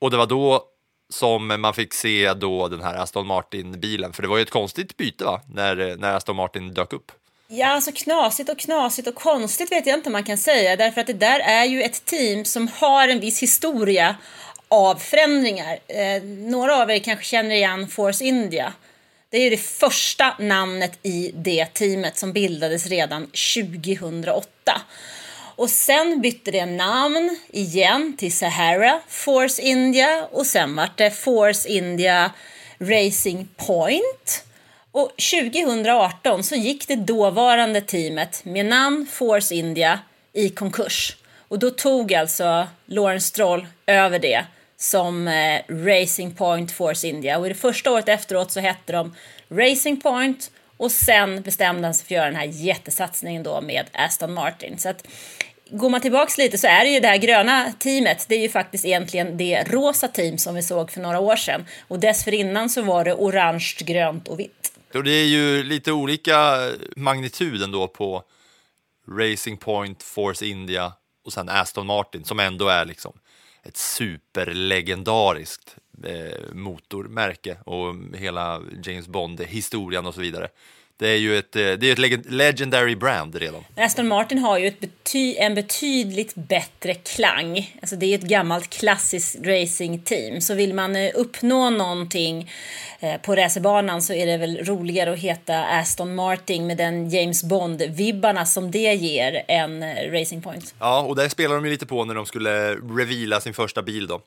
Och det var då som man fick se då den här Aston Martin-bilen, för det var ju ett konstigt byte va, när, eh, när Aston Martin dök upp. Ja, alltså knasigt och knasigt och konstigt vet jag inte om man kan säga. Därför att det där är ju ett team som har en viss historia av förändringar. Eh, några av er kanske känner igen Force India. Det är ju det första namnet i det teamet som bildades redan 2008. Och sen bytte det namn igen till Sahara Force India och sen vart det Force India Racing Point. Och 2018 så gick det dåvarande teamet med namn Force India i konkurs. Och då tog alltså Lawrence Stroll över det som eh, Racing Point Force India. Och i det första året efteråt så hette de Racing Point och sen bestämde han sig för att göra den här jättesatsningen då med Aston Martin. Så att går man tillbaks lite så är det ju det här gröna teamet, det är ju faktiskt egentligen det rosa team som vi såg för några år sedan. Och dessförinnan så var det orange, grönt och vitt. Och det är ju lite olika magnitud ändå på Racing Point, Force India och sen Aston Martin som ändå är liksom ett superlegendariskt eh, motormärke och hela James Bond-historien och så vidare. Det är ju ett, eh, det är ett leg- legendary brand redan. Aston Martin har ju ett bety en betydligt bättre klang. Alltså det är ett gammalt klassiskt racingteam. Så vill man eh, uppnå någonting eh, på racerbanan så är det väl roligare att heta Aston Martin med den James Bond-vibbarna som det ger än Racing Point. Ja, och där spelar de ju lite på när de skulle reveala sin första bil då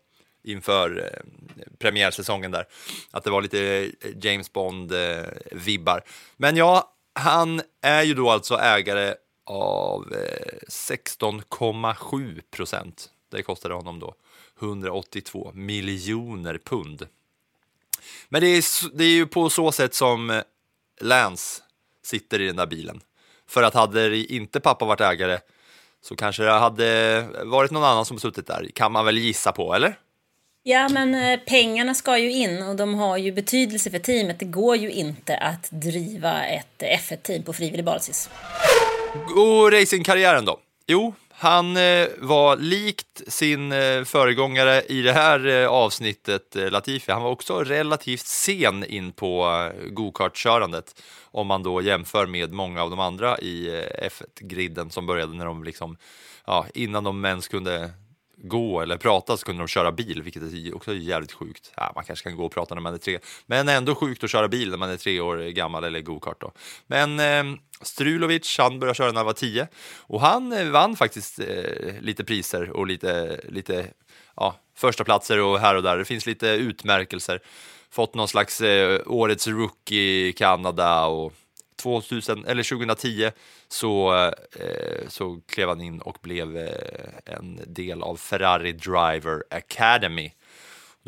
inför eh, premiärsäsongen där. Att det var lite eh, James Bond-vibbar. Eh, Men ja, han är ju då alltså ägare av 16,7 procent. Det kostade honom då 182 miljoner pund. Men det är, det är ju på så sätt som Lance sitter i den där bilen. För att hade inte pappa varit ägare så kanske det hade varit någon annan som suttit där, kan man väl gissa på, eller? Ja, men eh, pengarna ska ju in och de har ju betydelse för teamet. Det går ju inte att driva ett eh, F1-team på frivillig basis. Och racingkarriären då? Jo, han eh, var likt sin föregångare i det här avsnittet, Latifi, han var också relativt sen in på gokartkörandet körandet om man då jämför med många av de andra i F1-griden som började när de liksom, ja, innan de ens kunde gå eller prata så kunde de köra bil, vilket är också jävligt sjukt. Ja, man kanske kan gå och prata när man är tre, men ändå sjukt att köra bil när man är tre år gammal eller go-kart då. Men eh, Strulovic, han började köra när han var tio och han eh, vann faktiskt eh, lite priser och lite, lite ja, första platser och här och där. Det finns lite utmärkelser. Fått någon slags eh, årets rookie i Kanada och 2000, eller 2010 så, eh, så klev han in och blev eh, en del av Ferrari Driver Academy.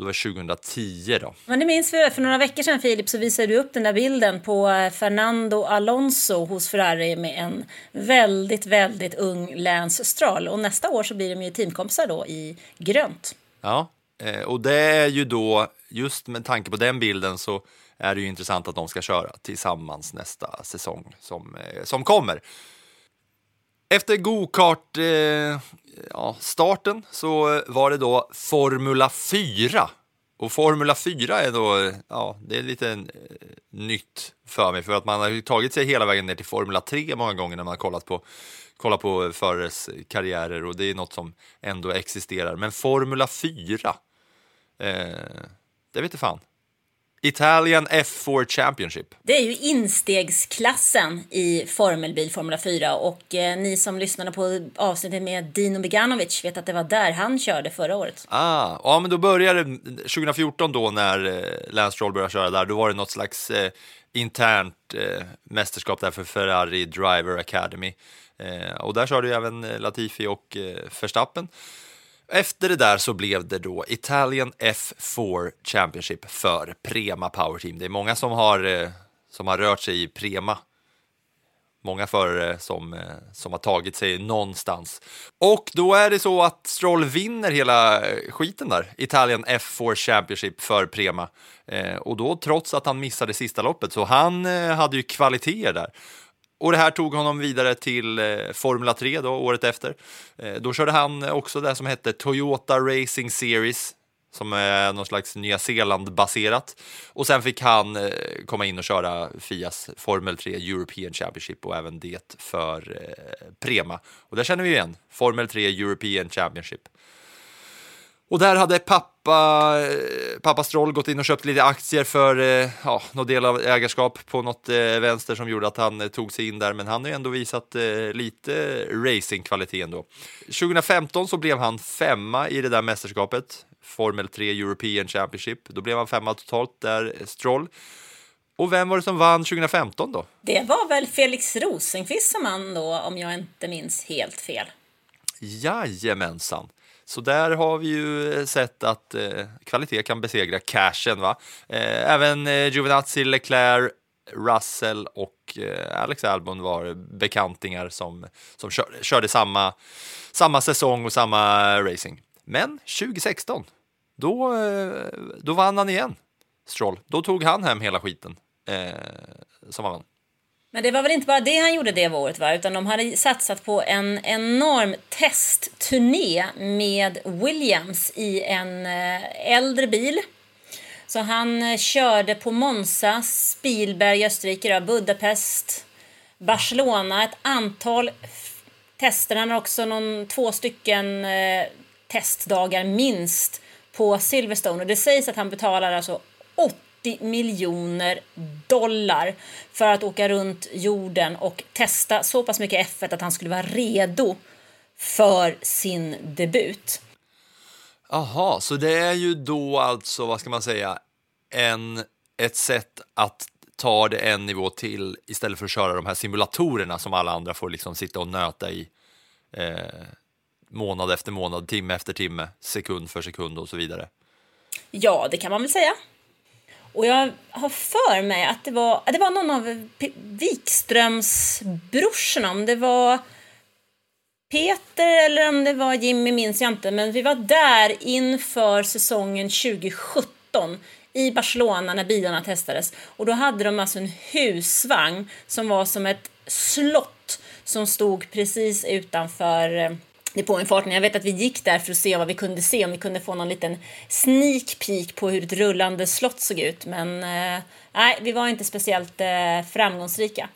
Det var 2010 då. Men det minns vi för några veckor sedan Filip så visade du upp den där bilden på eh, Fernando Alonso hos Ferrari med en väldigt, väldigt ung Lance Stroll. Och nästa år så blir de ju teamkompisar då i grönt. Ja, eh, och det är ju då, just med tanke på den bilden så är det ju intressant att de ska köra tillsammans nästa säsong som, eh, som kommer. Efter gokart-starten eh, ja, så var det då Formula 4. Och Formula 4 är då, ja, det är lite eh, nytt för mig för att man har ju tagit sig hela vägen ner till Formula 3 många gånger när man har kollat på, kollat på förares karriärer och det är något som ändå existerar. Men Formula 4, eh, det vet inte fan. Italian F4 Championship. Det är ju instegsklassen i formelbil Formula 4 och eh, ni som lyssnade på avsnittet med Dino Beganovic vet att det var där han körde förra året. Ah, ja, men då började det 2014 då när eh, Lance Stroll började köra där. Då var det något slags eh, internt eh, mästerskap där för Ferrari Driver Academy. Eh, och där körde ju även eh, Latifi och Verstappen. Efter det där så blev det då Italian F4 Championship för Prema Power Team. Det är många som har, eh, som har rört sig i Prema många förare som, eh, som har tagit sig någonstans. Och då är det så att Stroll vinner hela eh, skiten där, Italian F4 Championship för Prema. Och då trots att han missade sista loppet, så han hade ju kvaliteter där. Och det här tog honom vidare till eh, Formula 3 då, året efter. Eh, då körde han också det som hette Toyota Racing Series som är någon slags Nya Zeeland-baserat. Och sen fick han eh, komma in och köra Fias Formel 3 European Championship och även det för eh, Prema. Och där känner vi igen, Formel 3 European Championship. Och där hade pappa, eh, pappa Stroll gått in och köpt lite aktier för eh, ja, någon del av ägarskap på något eh, vänster som gjorde att han tog sig in där. Men han har ju ändå visat lite racingkvalitet ändå. 2015 så blev han femma i det där mästerskapet, Formel 3 European Championship. Då blev han femma totalt där, Stroll. Och vem var det som vann 2015 då? Det var väl Felix Rosenqvist som vann då, om jag inte minns helt fel. Jajamensan. Så där har vi ju eh, sett att eh, kvalitet kan besegra cashen. Va? Eh, även eh, Giovinazzi, Leclerc, Russell och eh, Alex Albon var bekantingar som, som kör, körde samma, samma säsong och samma racing. Men 2016, då, eh, då vann han igen, Stroll. Då tog han hem hela skiten eh, som han vann. Men det var väl inte bara det han gjorde det året, va? utan de hade satsat på en enorm testturné med Williams i en eh, äldre bil. Så han eh, körde på Monza, Spielberg i Österrike, då, Budapest, Barcelona, ett antal tester. Han har också någon, två stycken eh, testdagar minst på Silverstone. Och det sägs att han betalar alltså 80 miljoner dollar för att åka runt jorden och testa så pass mycket F1 att han skulle vara redo för sin debut. Aha, så det är ju då alltså, vad ska man säga, en, ett sätt att ta det en nivå till istället för att köra de här simulatorerna som alla andra får liksom sitta och nöta i eh, månad efter månad, timme efter timme, sekund för sekund och så vidare. Ja, det kan man väl säga. Och jag har för mig att det var, det var någon av P- Wikströms brorsorna, om det var Peter eller om det var Jimmy minns jag inte, men vi var där inför säsongen 2017 i Barcelona när bilarna testades. Och då hade de alltså en husvagn som var som ett slott som stod precis utanför eh, depåinfarten. Jag vet att vi gick där för att se vad vi kunde se, om vi kunde få någon liten sneak peek på hur ett rullande slott såg ut. Men eh, nej, vi var inte speciellt eh, framgångsrika.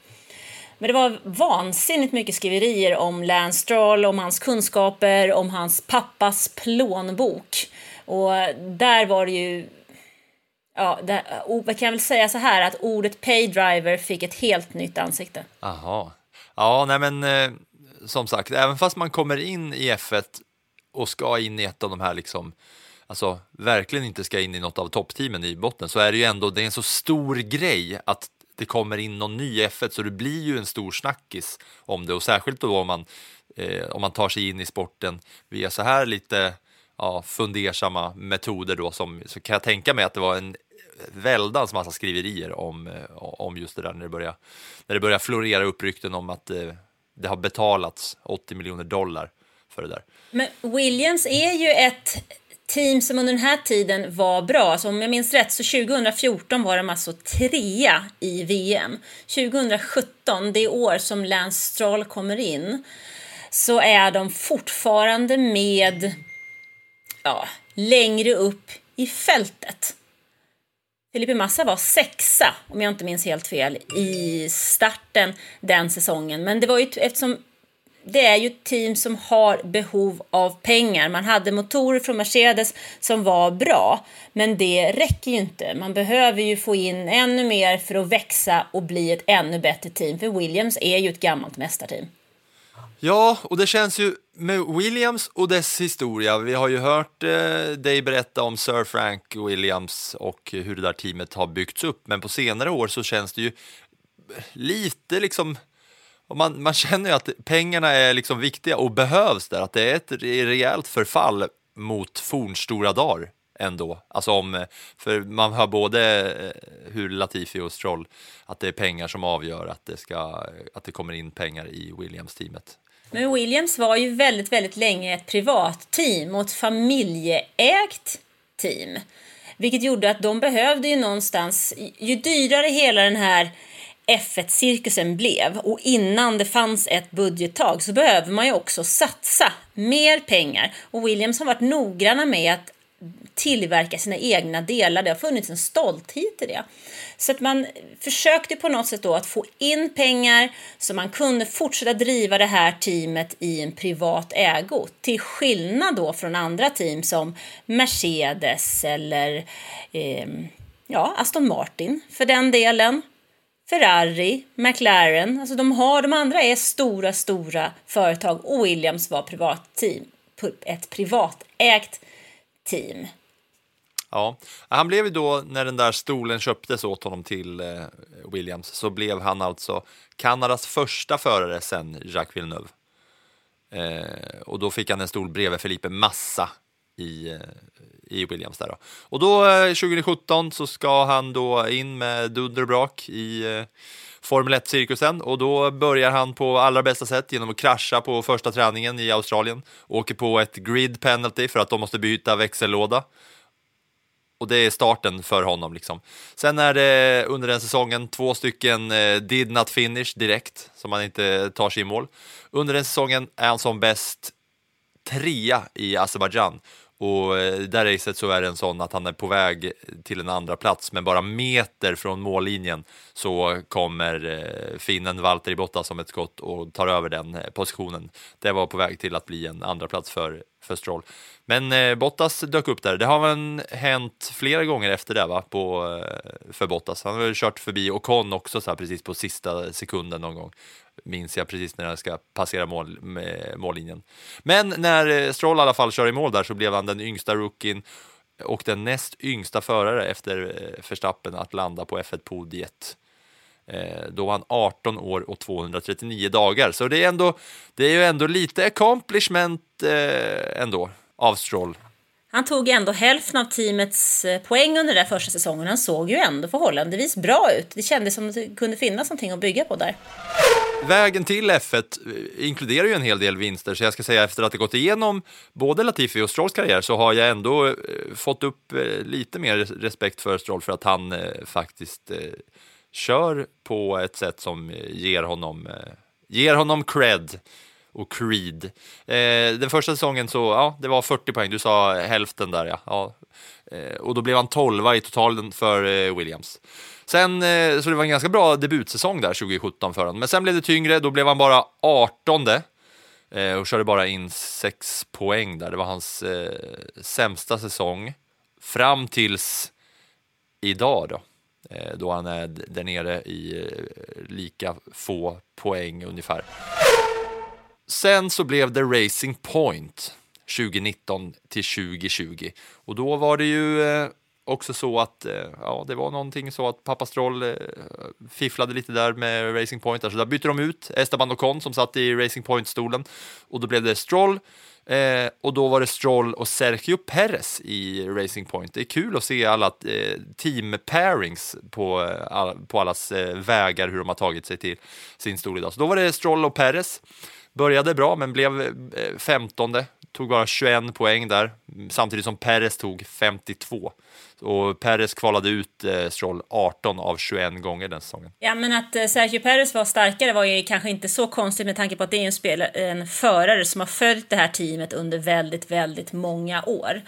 Men det var vansinnigt mycket skriverier om Lance Stroll, om hans kunskaper, om hans pappas plånbok. Och där var det ju... Ja, där, jag kan väl säga så här att ordet paydriver fick ett helt nytt ansikte. Aha. Ja, nej men eh, som sagt, även fast man kommer in i F1 och ska in i ett av de här liksom, alltså verkligen inte ska in i något av toppteamen i botten, så är det ju ändå, det är en så stor grej att det kommer in någon ny i F1, så det blir ju en stor snackis om det. Och särskilt då om man, eh, om man tar sig in i sporten via så här lite ja, fundersamma metoder då, som, så kan jag tänka mig att det var en väldans massa skriverier om, eh, om just det där när det började när det börjar florera upp rykten om att eh, det har betalats 80 miljoner dollar för det där. Men Williams är ju ett team som under den här tiden var bra. Alltså om jag minns rätt så 2014 var de alltså trea i VM. 2017, det år som Lance Stroll kommer in, så är de fortfarande med ja, längre upp i fältet. Felipe Massa var sexa, om jag inte minns helt fel, i starten den säsongen. Men det var ju eftersom det är ju ett team som har behov av pengar. Man hade motorer från Mercedes som var bra, men det räcker ju inte. Man behöver ju få in ännu mer för att växa och bli ett ännu bättre team, för Williams är ju ett gammalt mästarteam. Ja, och det känns ju med Williams och dess historia. Vi har ju hört eh, dig berätta om Sir Frank Williams och hur det där teamet har byggts upp, men på senare år så känns det ju lite liksom och man, man känner ju att pengarna är liksom viktiga och behövs där, att det är ett rejält förfall mot fornstora dagar ändå. Alltså om, eh, för man hör både eh, hur Latifi och Stroll, att det är pengar som avgör att det, ska, att det kommer in pengar i Williams-teamet. Men Williams var ju väldigt, väldigt länge ett privat team och ett familjeägt team. Vilket gjorde att de behövde ju någonstans, ju dyrare hela den här F1-cirkusen blev och innan det fanns ett budgettag så behöver man ju också satsa mer pengar. Och Williams har varit noggranna med att tillverka sina egna delar. Det har funnits en stolthet i det. Så att man försökte på något sätt då att få in pengar så man kunde fortsätta driva det här teamet i en privat ägo. Till skillnad då från andra team som Mercedes eller eh, ja, Aston Martin för den delen. Ferrari, McLaren, alltså de, har, de andra är stora, stora företag och Williams var privat team, ett privatägt team. Ja, han blev ju då, när den där stolen köptes åt honom till eh, Williams, så blev han alltså Kanadas första förare sen Jacques Villeneuve. Eh, och då fick han en stol bredvid Felipe Massa i, eh, i Williams där då. Och då eh, 2017 så ska han då in med dunder och brak i eh, Formel 1-cirkusen och då börjar han på allra bästa sätt genom att krascha på första träningen i Australien. Åker på ett grid penalty för att de måste byta växellåda. Och det är starten för honom. Liksom. Sen är det under den säsongen två stycken eh, did not finish direkt, som han inte tar sig i mål. Under den säsongen är han som bäst trea i Azerbajdzjan och eh, där racet så är det en sån att han är på väg till en andra plats men bara meter från mållinjen så kommer eh, finnen Valtteri Bottas som ett skott och tar över den eh, positionen. Det var på väg till att bli en andra plats för, för Stroll. Men eh, Bottas dök upp där. Det har väl hänt flera gånger efter det va? På, eh, för Bottas. Han har väl kört förbi Ocon också så här, precis på sista sekunden någon gång minns jag precis när han ska passera mål, eh, mållinjen. Men när eh, Stroll i alla fall kör i mål där så blev han den yngsta rookien och den näst yngsta förare efter eh, Verstappen att landa på F1-podiet. Eh, då var han 18 år och 239 dagar, så det är, ändå, det är ju ändå lite accomplishment ändå av Stroll. Han tog ändå hälften av teamets poäng under den första säsongen. Han såg ju ändå förhållandevis bra ut. Det kändes som att det kunde finnas någonting att bygga på där vägen till F1 inkluderar ju en hel del vinster, så jag ska säga efter att ha gått igenom både Latifi och Strolls karriär så har jag ändå eh, fått upp eh, lite mer respekt för Stroll för att han eh, faktiskt kör på ett sätt som eh, ger honom, eh, ger honom cred och Creed. Eh, den första säsongen så, ja, det var 40 poäng, du sa hälften där ja. ja. och då blev han 12 i totalen för Williams. Sen, eh, så det var en ganska bra debutsäsong där 2017 för honom. Men sen blev det tyngre, då blev han bara 18 eh, och körde bara in 6 poäng där. Det var hans eh, sämsta säsong fram tills idag då. Eh, då han är där nere i eh, lika få poäng ungefär. Sen så blev det Racing Point 2019 till 2020 och då var det ju eh, också så att ja, det var någonting så att pappa Stroll fifflade lite där med Racing Point. Så där bytte de ut Esteban Ocon som satt i Racing Point-stolen och då blev det Stroll eh, och då var det Stroll och Sergio Perez i Racing Point. Det är kul att se alla eh, team pairings på, eh, all, på allas eh, vägar, hur de har tagit sig till sin stol idag. Så då var det Stroll och Perez. Började bra men blev eh, femtonde, tog bara 21 poäng där, samtidigt som Perez tog 52. Och Perez kvalade ut eh, Stroll 18 av 21 gånger den säsongen. Ja, men att eh, Sergio Perez var starkare var ju kanske inte så konstigt med tanke på att det är en, spelare, en förare som har följt det här teamet under väldigt, väldigt många år.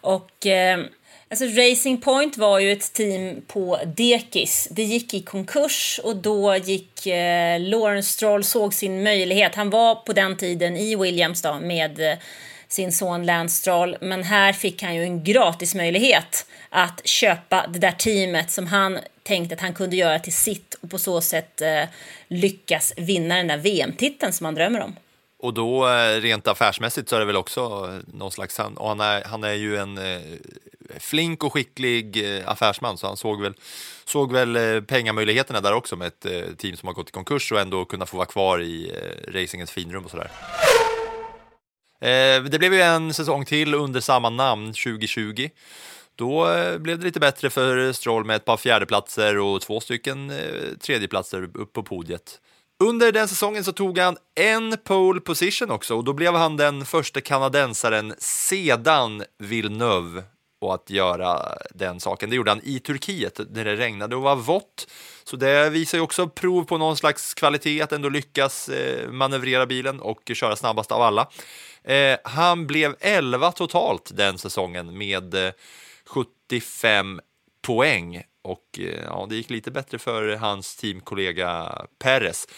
Och eh, Alltså Racing Point var ju ett team på dekis. Det gick i konkurs och då gick eh, Lawrence Stroll såg sin möjlighet. Han var på den tiden i Williams då med eh, sin son Lance Stroll. Men här fick han ju en gratis möjlighet att köpa det där teamet som han tänkte att han kunde göra till sitt och på så sätt eh, lyckas vinna den där VM-titeln som han drömmer om. Och då eh, rent affärsmässigt så är det väl också eh, någon slags, han, och han är, han är ju en eh, flink och skicklig affärsman så han såg väl, såg väl pengamöjligheterna där också med ett team som har gått i konkurs och ändå kunna få vara kvar i racingens finrum och sådär. Det blev ju en säsong till under samma namn 2020. Då blev det lite bättre för Stroll med ett par fjärdeplatser och två stycken tredjeplatser upp på podiet. Under den säsongen så tog han en pole position också och då blev han den första kanadensaren sedan Villeneuve och att göra den saken. Det gjorde han i Turkiet där det regnade och var vått. Så det visar ju också prov på någon slags kvalitet att ändå lyckas eh, manövrera bilen och köra snabbast av alla. Eh, han blev 11 totalt den säsongen med eh, 75 poäng och eh, ja, det gick lite bättre för hans teamkollega Perez.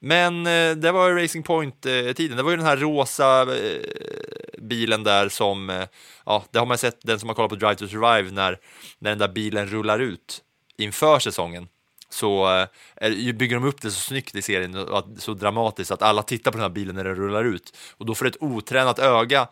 Men eh, det var Racing Point-tiden. Det var ju den här rosa eh, bilen där som, ja, det har man sett, den som har kollat på Drive to Survive, när, när den där bilen rullar ut inför säsongen. Så bygger de upp det så snyggt i serien så dramatiskt att alla tittar på den här bilen när den rullar ut. Och då för ett otränat öga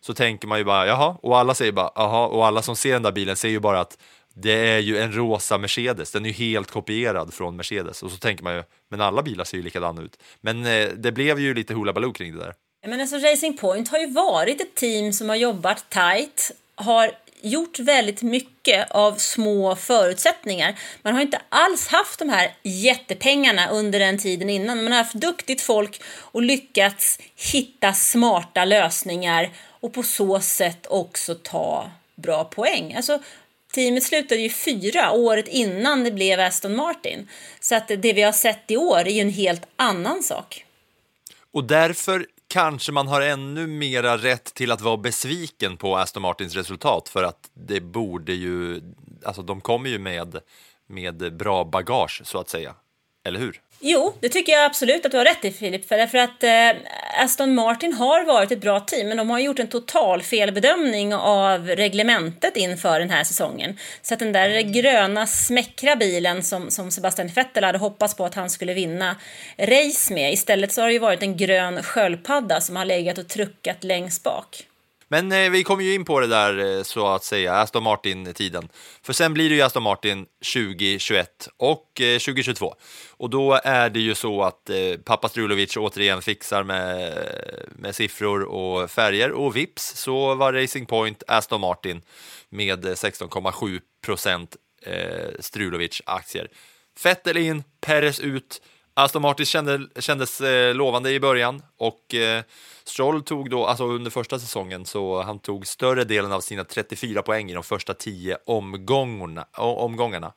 så tänker man ju bara jaha, och alla säger bara jaha, och alla som ser den där bilen ser ju bara att det är ju en rosa Mercedes, den är ju helt kopierad från Mercedes. Och så tänker man ju, men alla bilar ser ju likadana ut. Men eh, det blev ju lite hula baloo kring det där. Men alltså Racing Point har ju varit ett team som har jobbat tight, har gjort väldigt mycket av små förutsättningar. Man har inte alls haft de här jättepengarna under den tiden innan. Man har haft duktigt folk och lyckats hitta smarta lösningar och på så sätt också ta bra poäng. Alltså, teamet slutade ju fyra året innan det blev Aston Martin. Så att det vi har sett i år är ju en helt annan sak. Och därför kanske man har ännu mera rätt till att vara besviken på Aston Martins resultat för att det borde ju, alltså de kommer ju med, med bra bagage så att säga. Eller hur? Jo, det tycker jag absolut att du har rätt i Filip. För därför att eh, Aston Martin har varit ett bra team, men de har gjort en total felbedömning av reglementet inför den här säsongen. Så att den där gröna smäckra bilen som, som Sebastian Vettel hade hoppats på att han skulle vinna race med, istället så har det ju varit en grön sköldpadda som har legat och truckat längst bak. Men eh, vi kommer ju in på det där eh, så att säga, Aston Martin-tiden. För sen blir det ju Aston Martin 2021 och eh, 2022. Och då är det ju så att eh, pappa Strulovic återigen fixar med, med siffror och färger och vips så var Racing Point Aston Martin med 16,7 procent eh, Strulovic-aktier. Vettel in, Perez ut. Aston Martin kände, kändes eh, lovande i början och eh, Stroll tog då, alltså under första säsongen, så han tog större delen av sina 34 poäng i de första 10 omgångarna. omgångarna.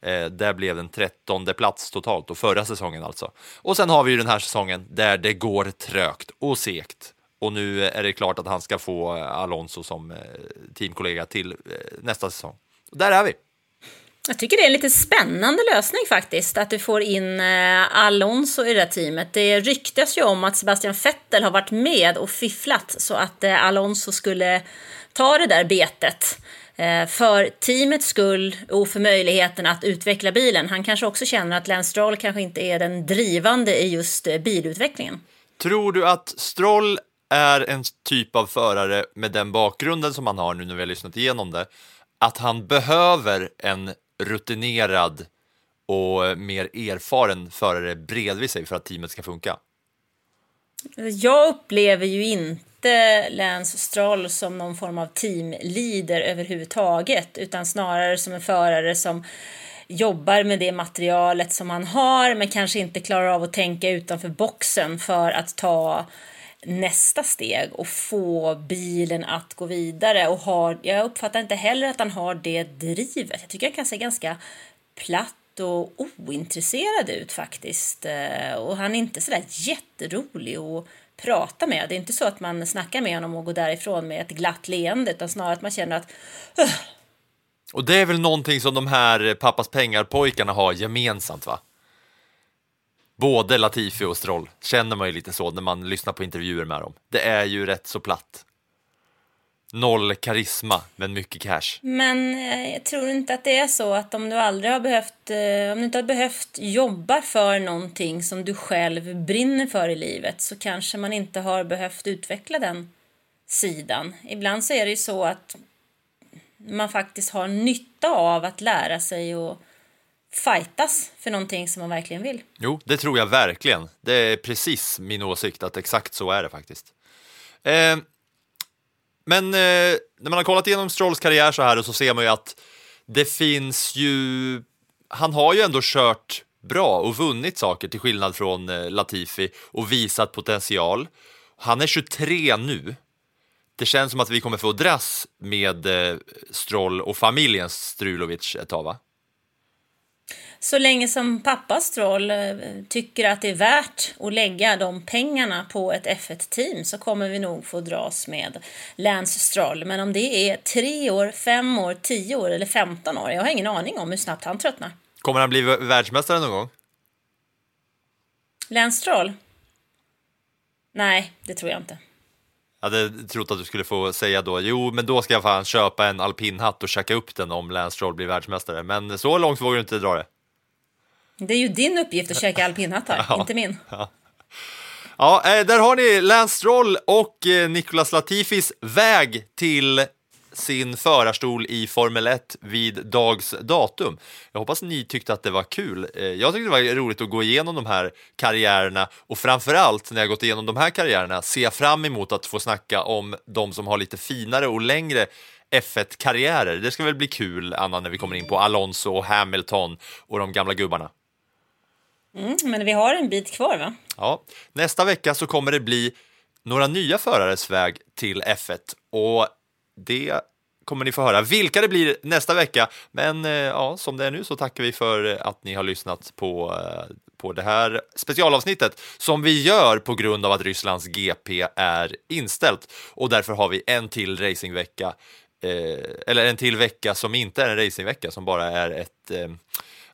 Eh, där blev den 13 plats totalt, och förra säsongen alltså. Och sen har vi ju den här säsongen där det går trögt och segt. Och nu är det klart att han ska få Alonso som eh, teamkollega till eh, nästa säsong. Och där är vi. Jag tycker det är en lite spännande lösning faktiskt, att du får in eh, Alonso i det här teamet. Det ryktas ju om att Sebastian Vettel har varit med och fifflat så att eh, Alonso skulle ta det där betet. Eh, för teamets skull och för möjligheten att utveckla bilen. Han kanske också känner att Lance Stroll kanske inte är den drivande i just bilutvecklingen. Tror du att Stroll är en typ av förare med den bakgrunden som han har nu när vi har lyssnat igenom det, att han behöver en rutinerad och mer erfaren förare bredvid sig för att teamet ska funka? Jag upplever ju inte Lance Stroll som någon form av teamleader överhuvudtaget utan snarare som en förare som jobbar med det materialet som han har men kanske inte klarar av att tänka utanför boxen för att ta nästa steg och få bilen att gå vidare. Och har, jag uppfattar inte heller att han har det drivet. Jag tycker han kan se ganska platt och ointresserad ut faktiskt. Eh, och han är inte sådär jätterolig att prata med. Det är inte så att man snackar med honom och går därifrån med ett glatt leende utan snarare att man känner att Och det är väl någonting som de här pappas pengar-pojkarna har gemensamt va? Både Latifi och Stroll känner man ju lite så när man lyssnar på intervjuer med dem. Det är ju rätt så platt. Noll karisma, men mycket cash. Men eh, jag tror inte att det är så att om du aldrig har behövt, eh, om du inte har behövt jobba för någonting som du själv brinner för i livet så kanske man inte har behövt utveckla den sidan. Ibland så är det ju så att man faktiskt har nytta av att lära sig och fightas för någonting som man verkligen vill. Jo, det tror jag verkligen. Det är precis min åsikt att exakt så är det faktiskt. Eh, men eh, när man har kollat igenom Strolls karriär så här så ser man ju att det finns ju... Han har ju ändå kört bra och vunnit saker till skillnad från eh, Latifi och visat potential. Han är 23 nu. det känns som att vi kommer få dras med eh, Stroll och familjen Strulovic ett tag va? Så länge som pappa Stroll eh, tycker att det är värt att lägga de pengarna på ett F1-team så kommer vi nog få dras med Lance Stroll. Men om det är tre år, fem år, tio år eller femton år, jag har ingen aning om hur snabbt han tröttnar. Kommer han bli världsmästare någon gång? Lance Stroll? Nej, det tror jag inte. Jag hade trott att du skulle få säga då, jo, men då ska jag fan köpa en alpinhatt och checka upp den om Lance Stroll blir världsmästare. Men så långt vågar du inte dra det. Det är ju din uppgift att käka alpinhattar, Ja. inte min. Ja, eh, där har ni Lance Stroll och eh, Nicolas Latifis väg till sin förarstol i Formel 1 vid dags datum. Jag hoppas ni tyckte att det var kul. Eh, Jag tyckte det var roligt att gå igenom de här karriärerna och framförallt när jag gått igenom de här karriärerna ser jag fram emot att få snacka om de som har lite finare och längre F1-karriärer. Det ska väl bli kul, Anna, när vi kommer in på Alonso och Hamilton och de gamla gubbarna. Mm, men vi har en bit kvar va? Ja, nästa vecka så kommer det bli några nya förares väg till F1 och det kommer ni få höra vilka det blir nästa vecka. Men eh, ja, som det är nu så tackar vi för att ni har lyssnat på, eh, på det här specialavsnittet som vi gör på grund av att Rysslands GP är inställt och därför har vi en till racingvecka eh, eller en till vecka som inte är en racingvecka som bara är ett eh,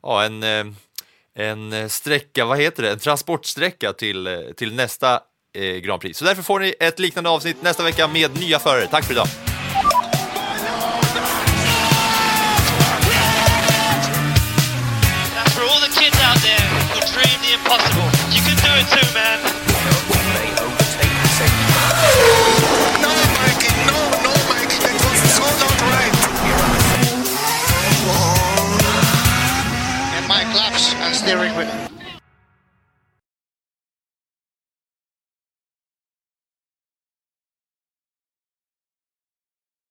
ja, en eh, en eh, sträcka, vad heter det, en transportsträcka till, eh, till nästa eh, Grand Prix. Så därför får ni ett liknande avsnitt nästa vecka med nya förare. Tack för idag!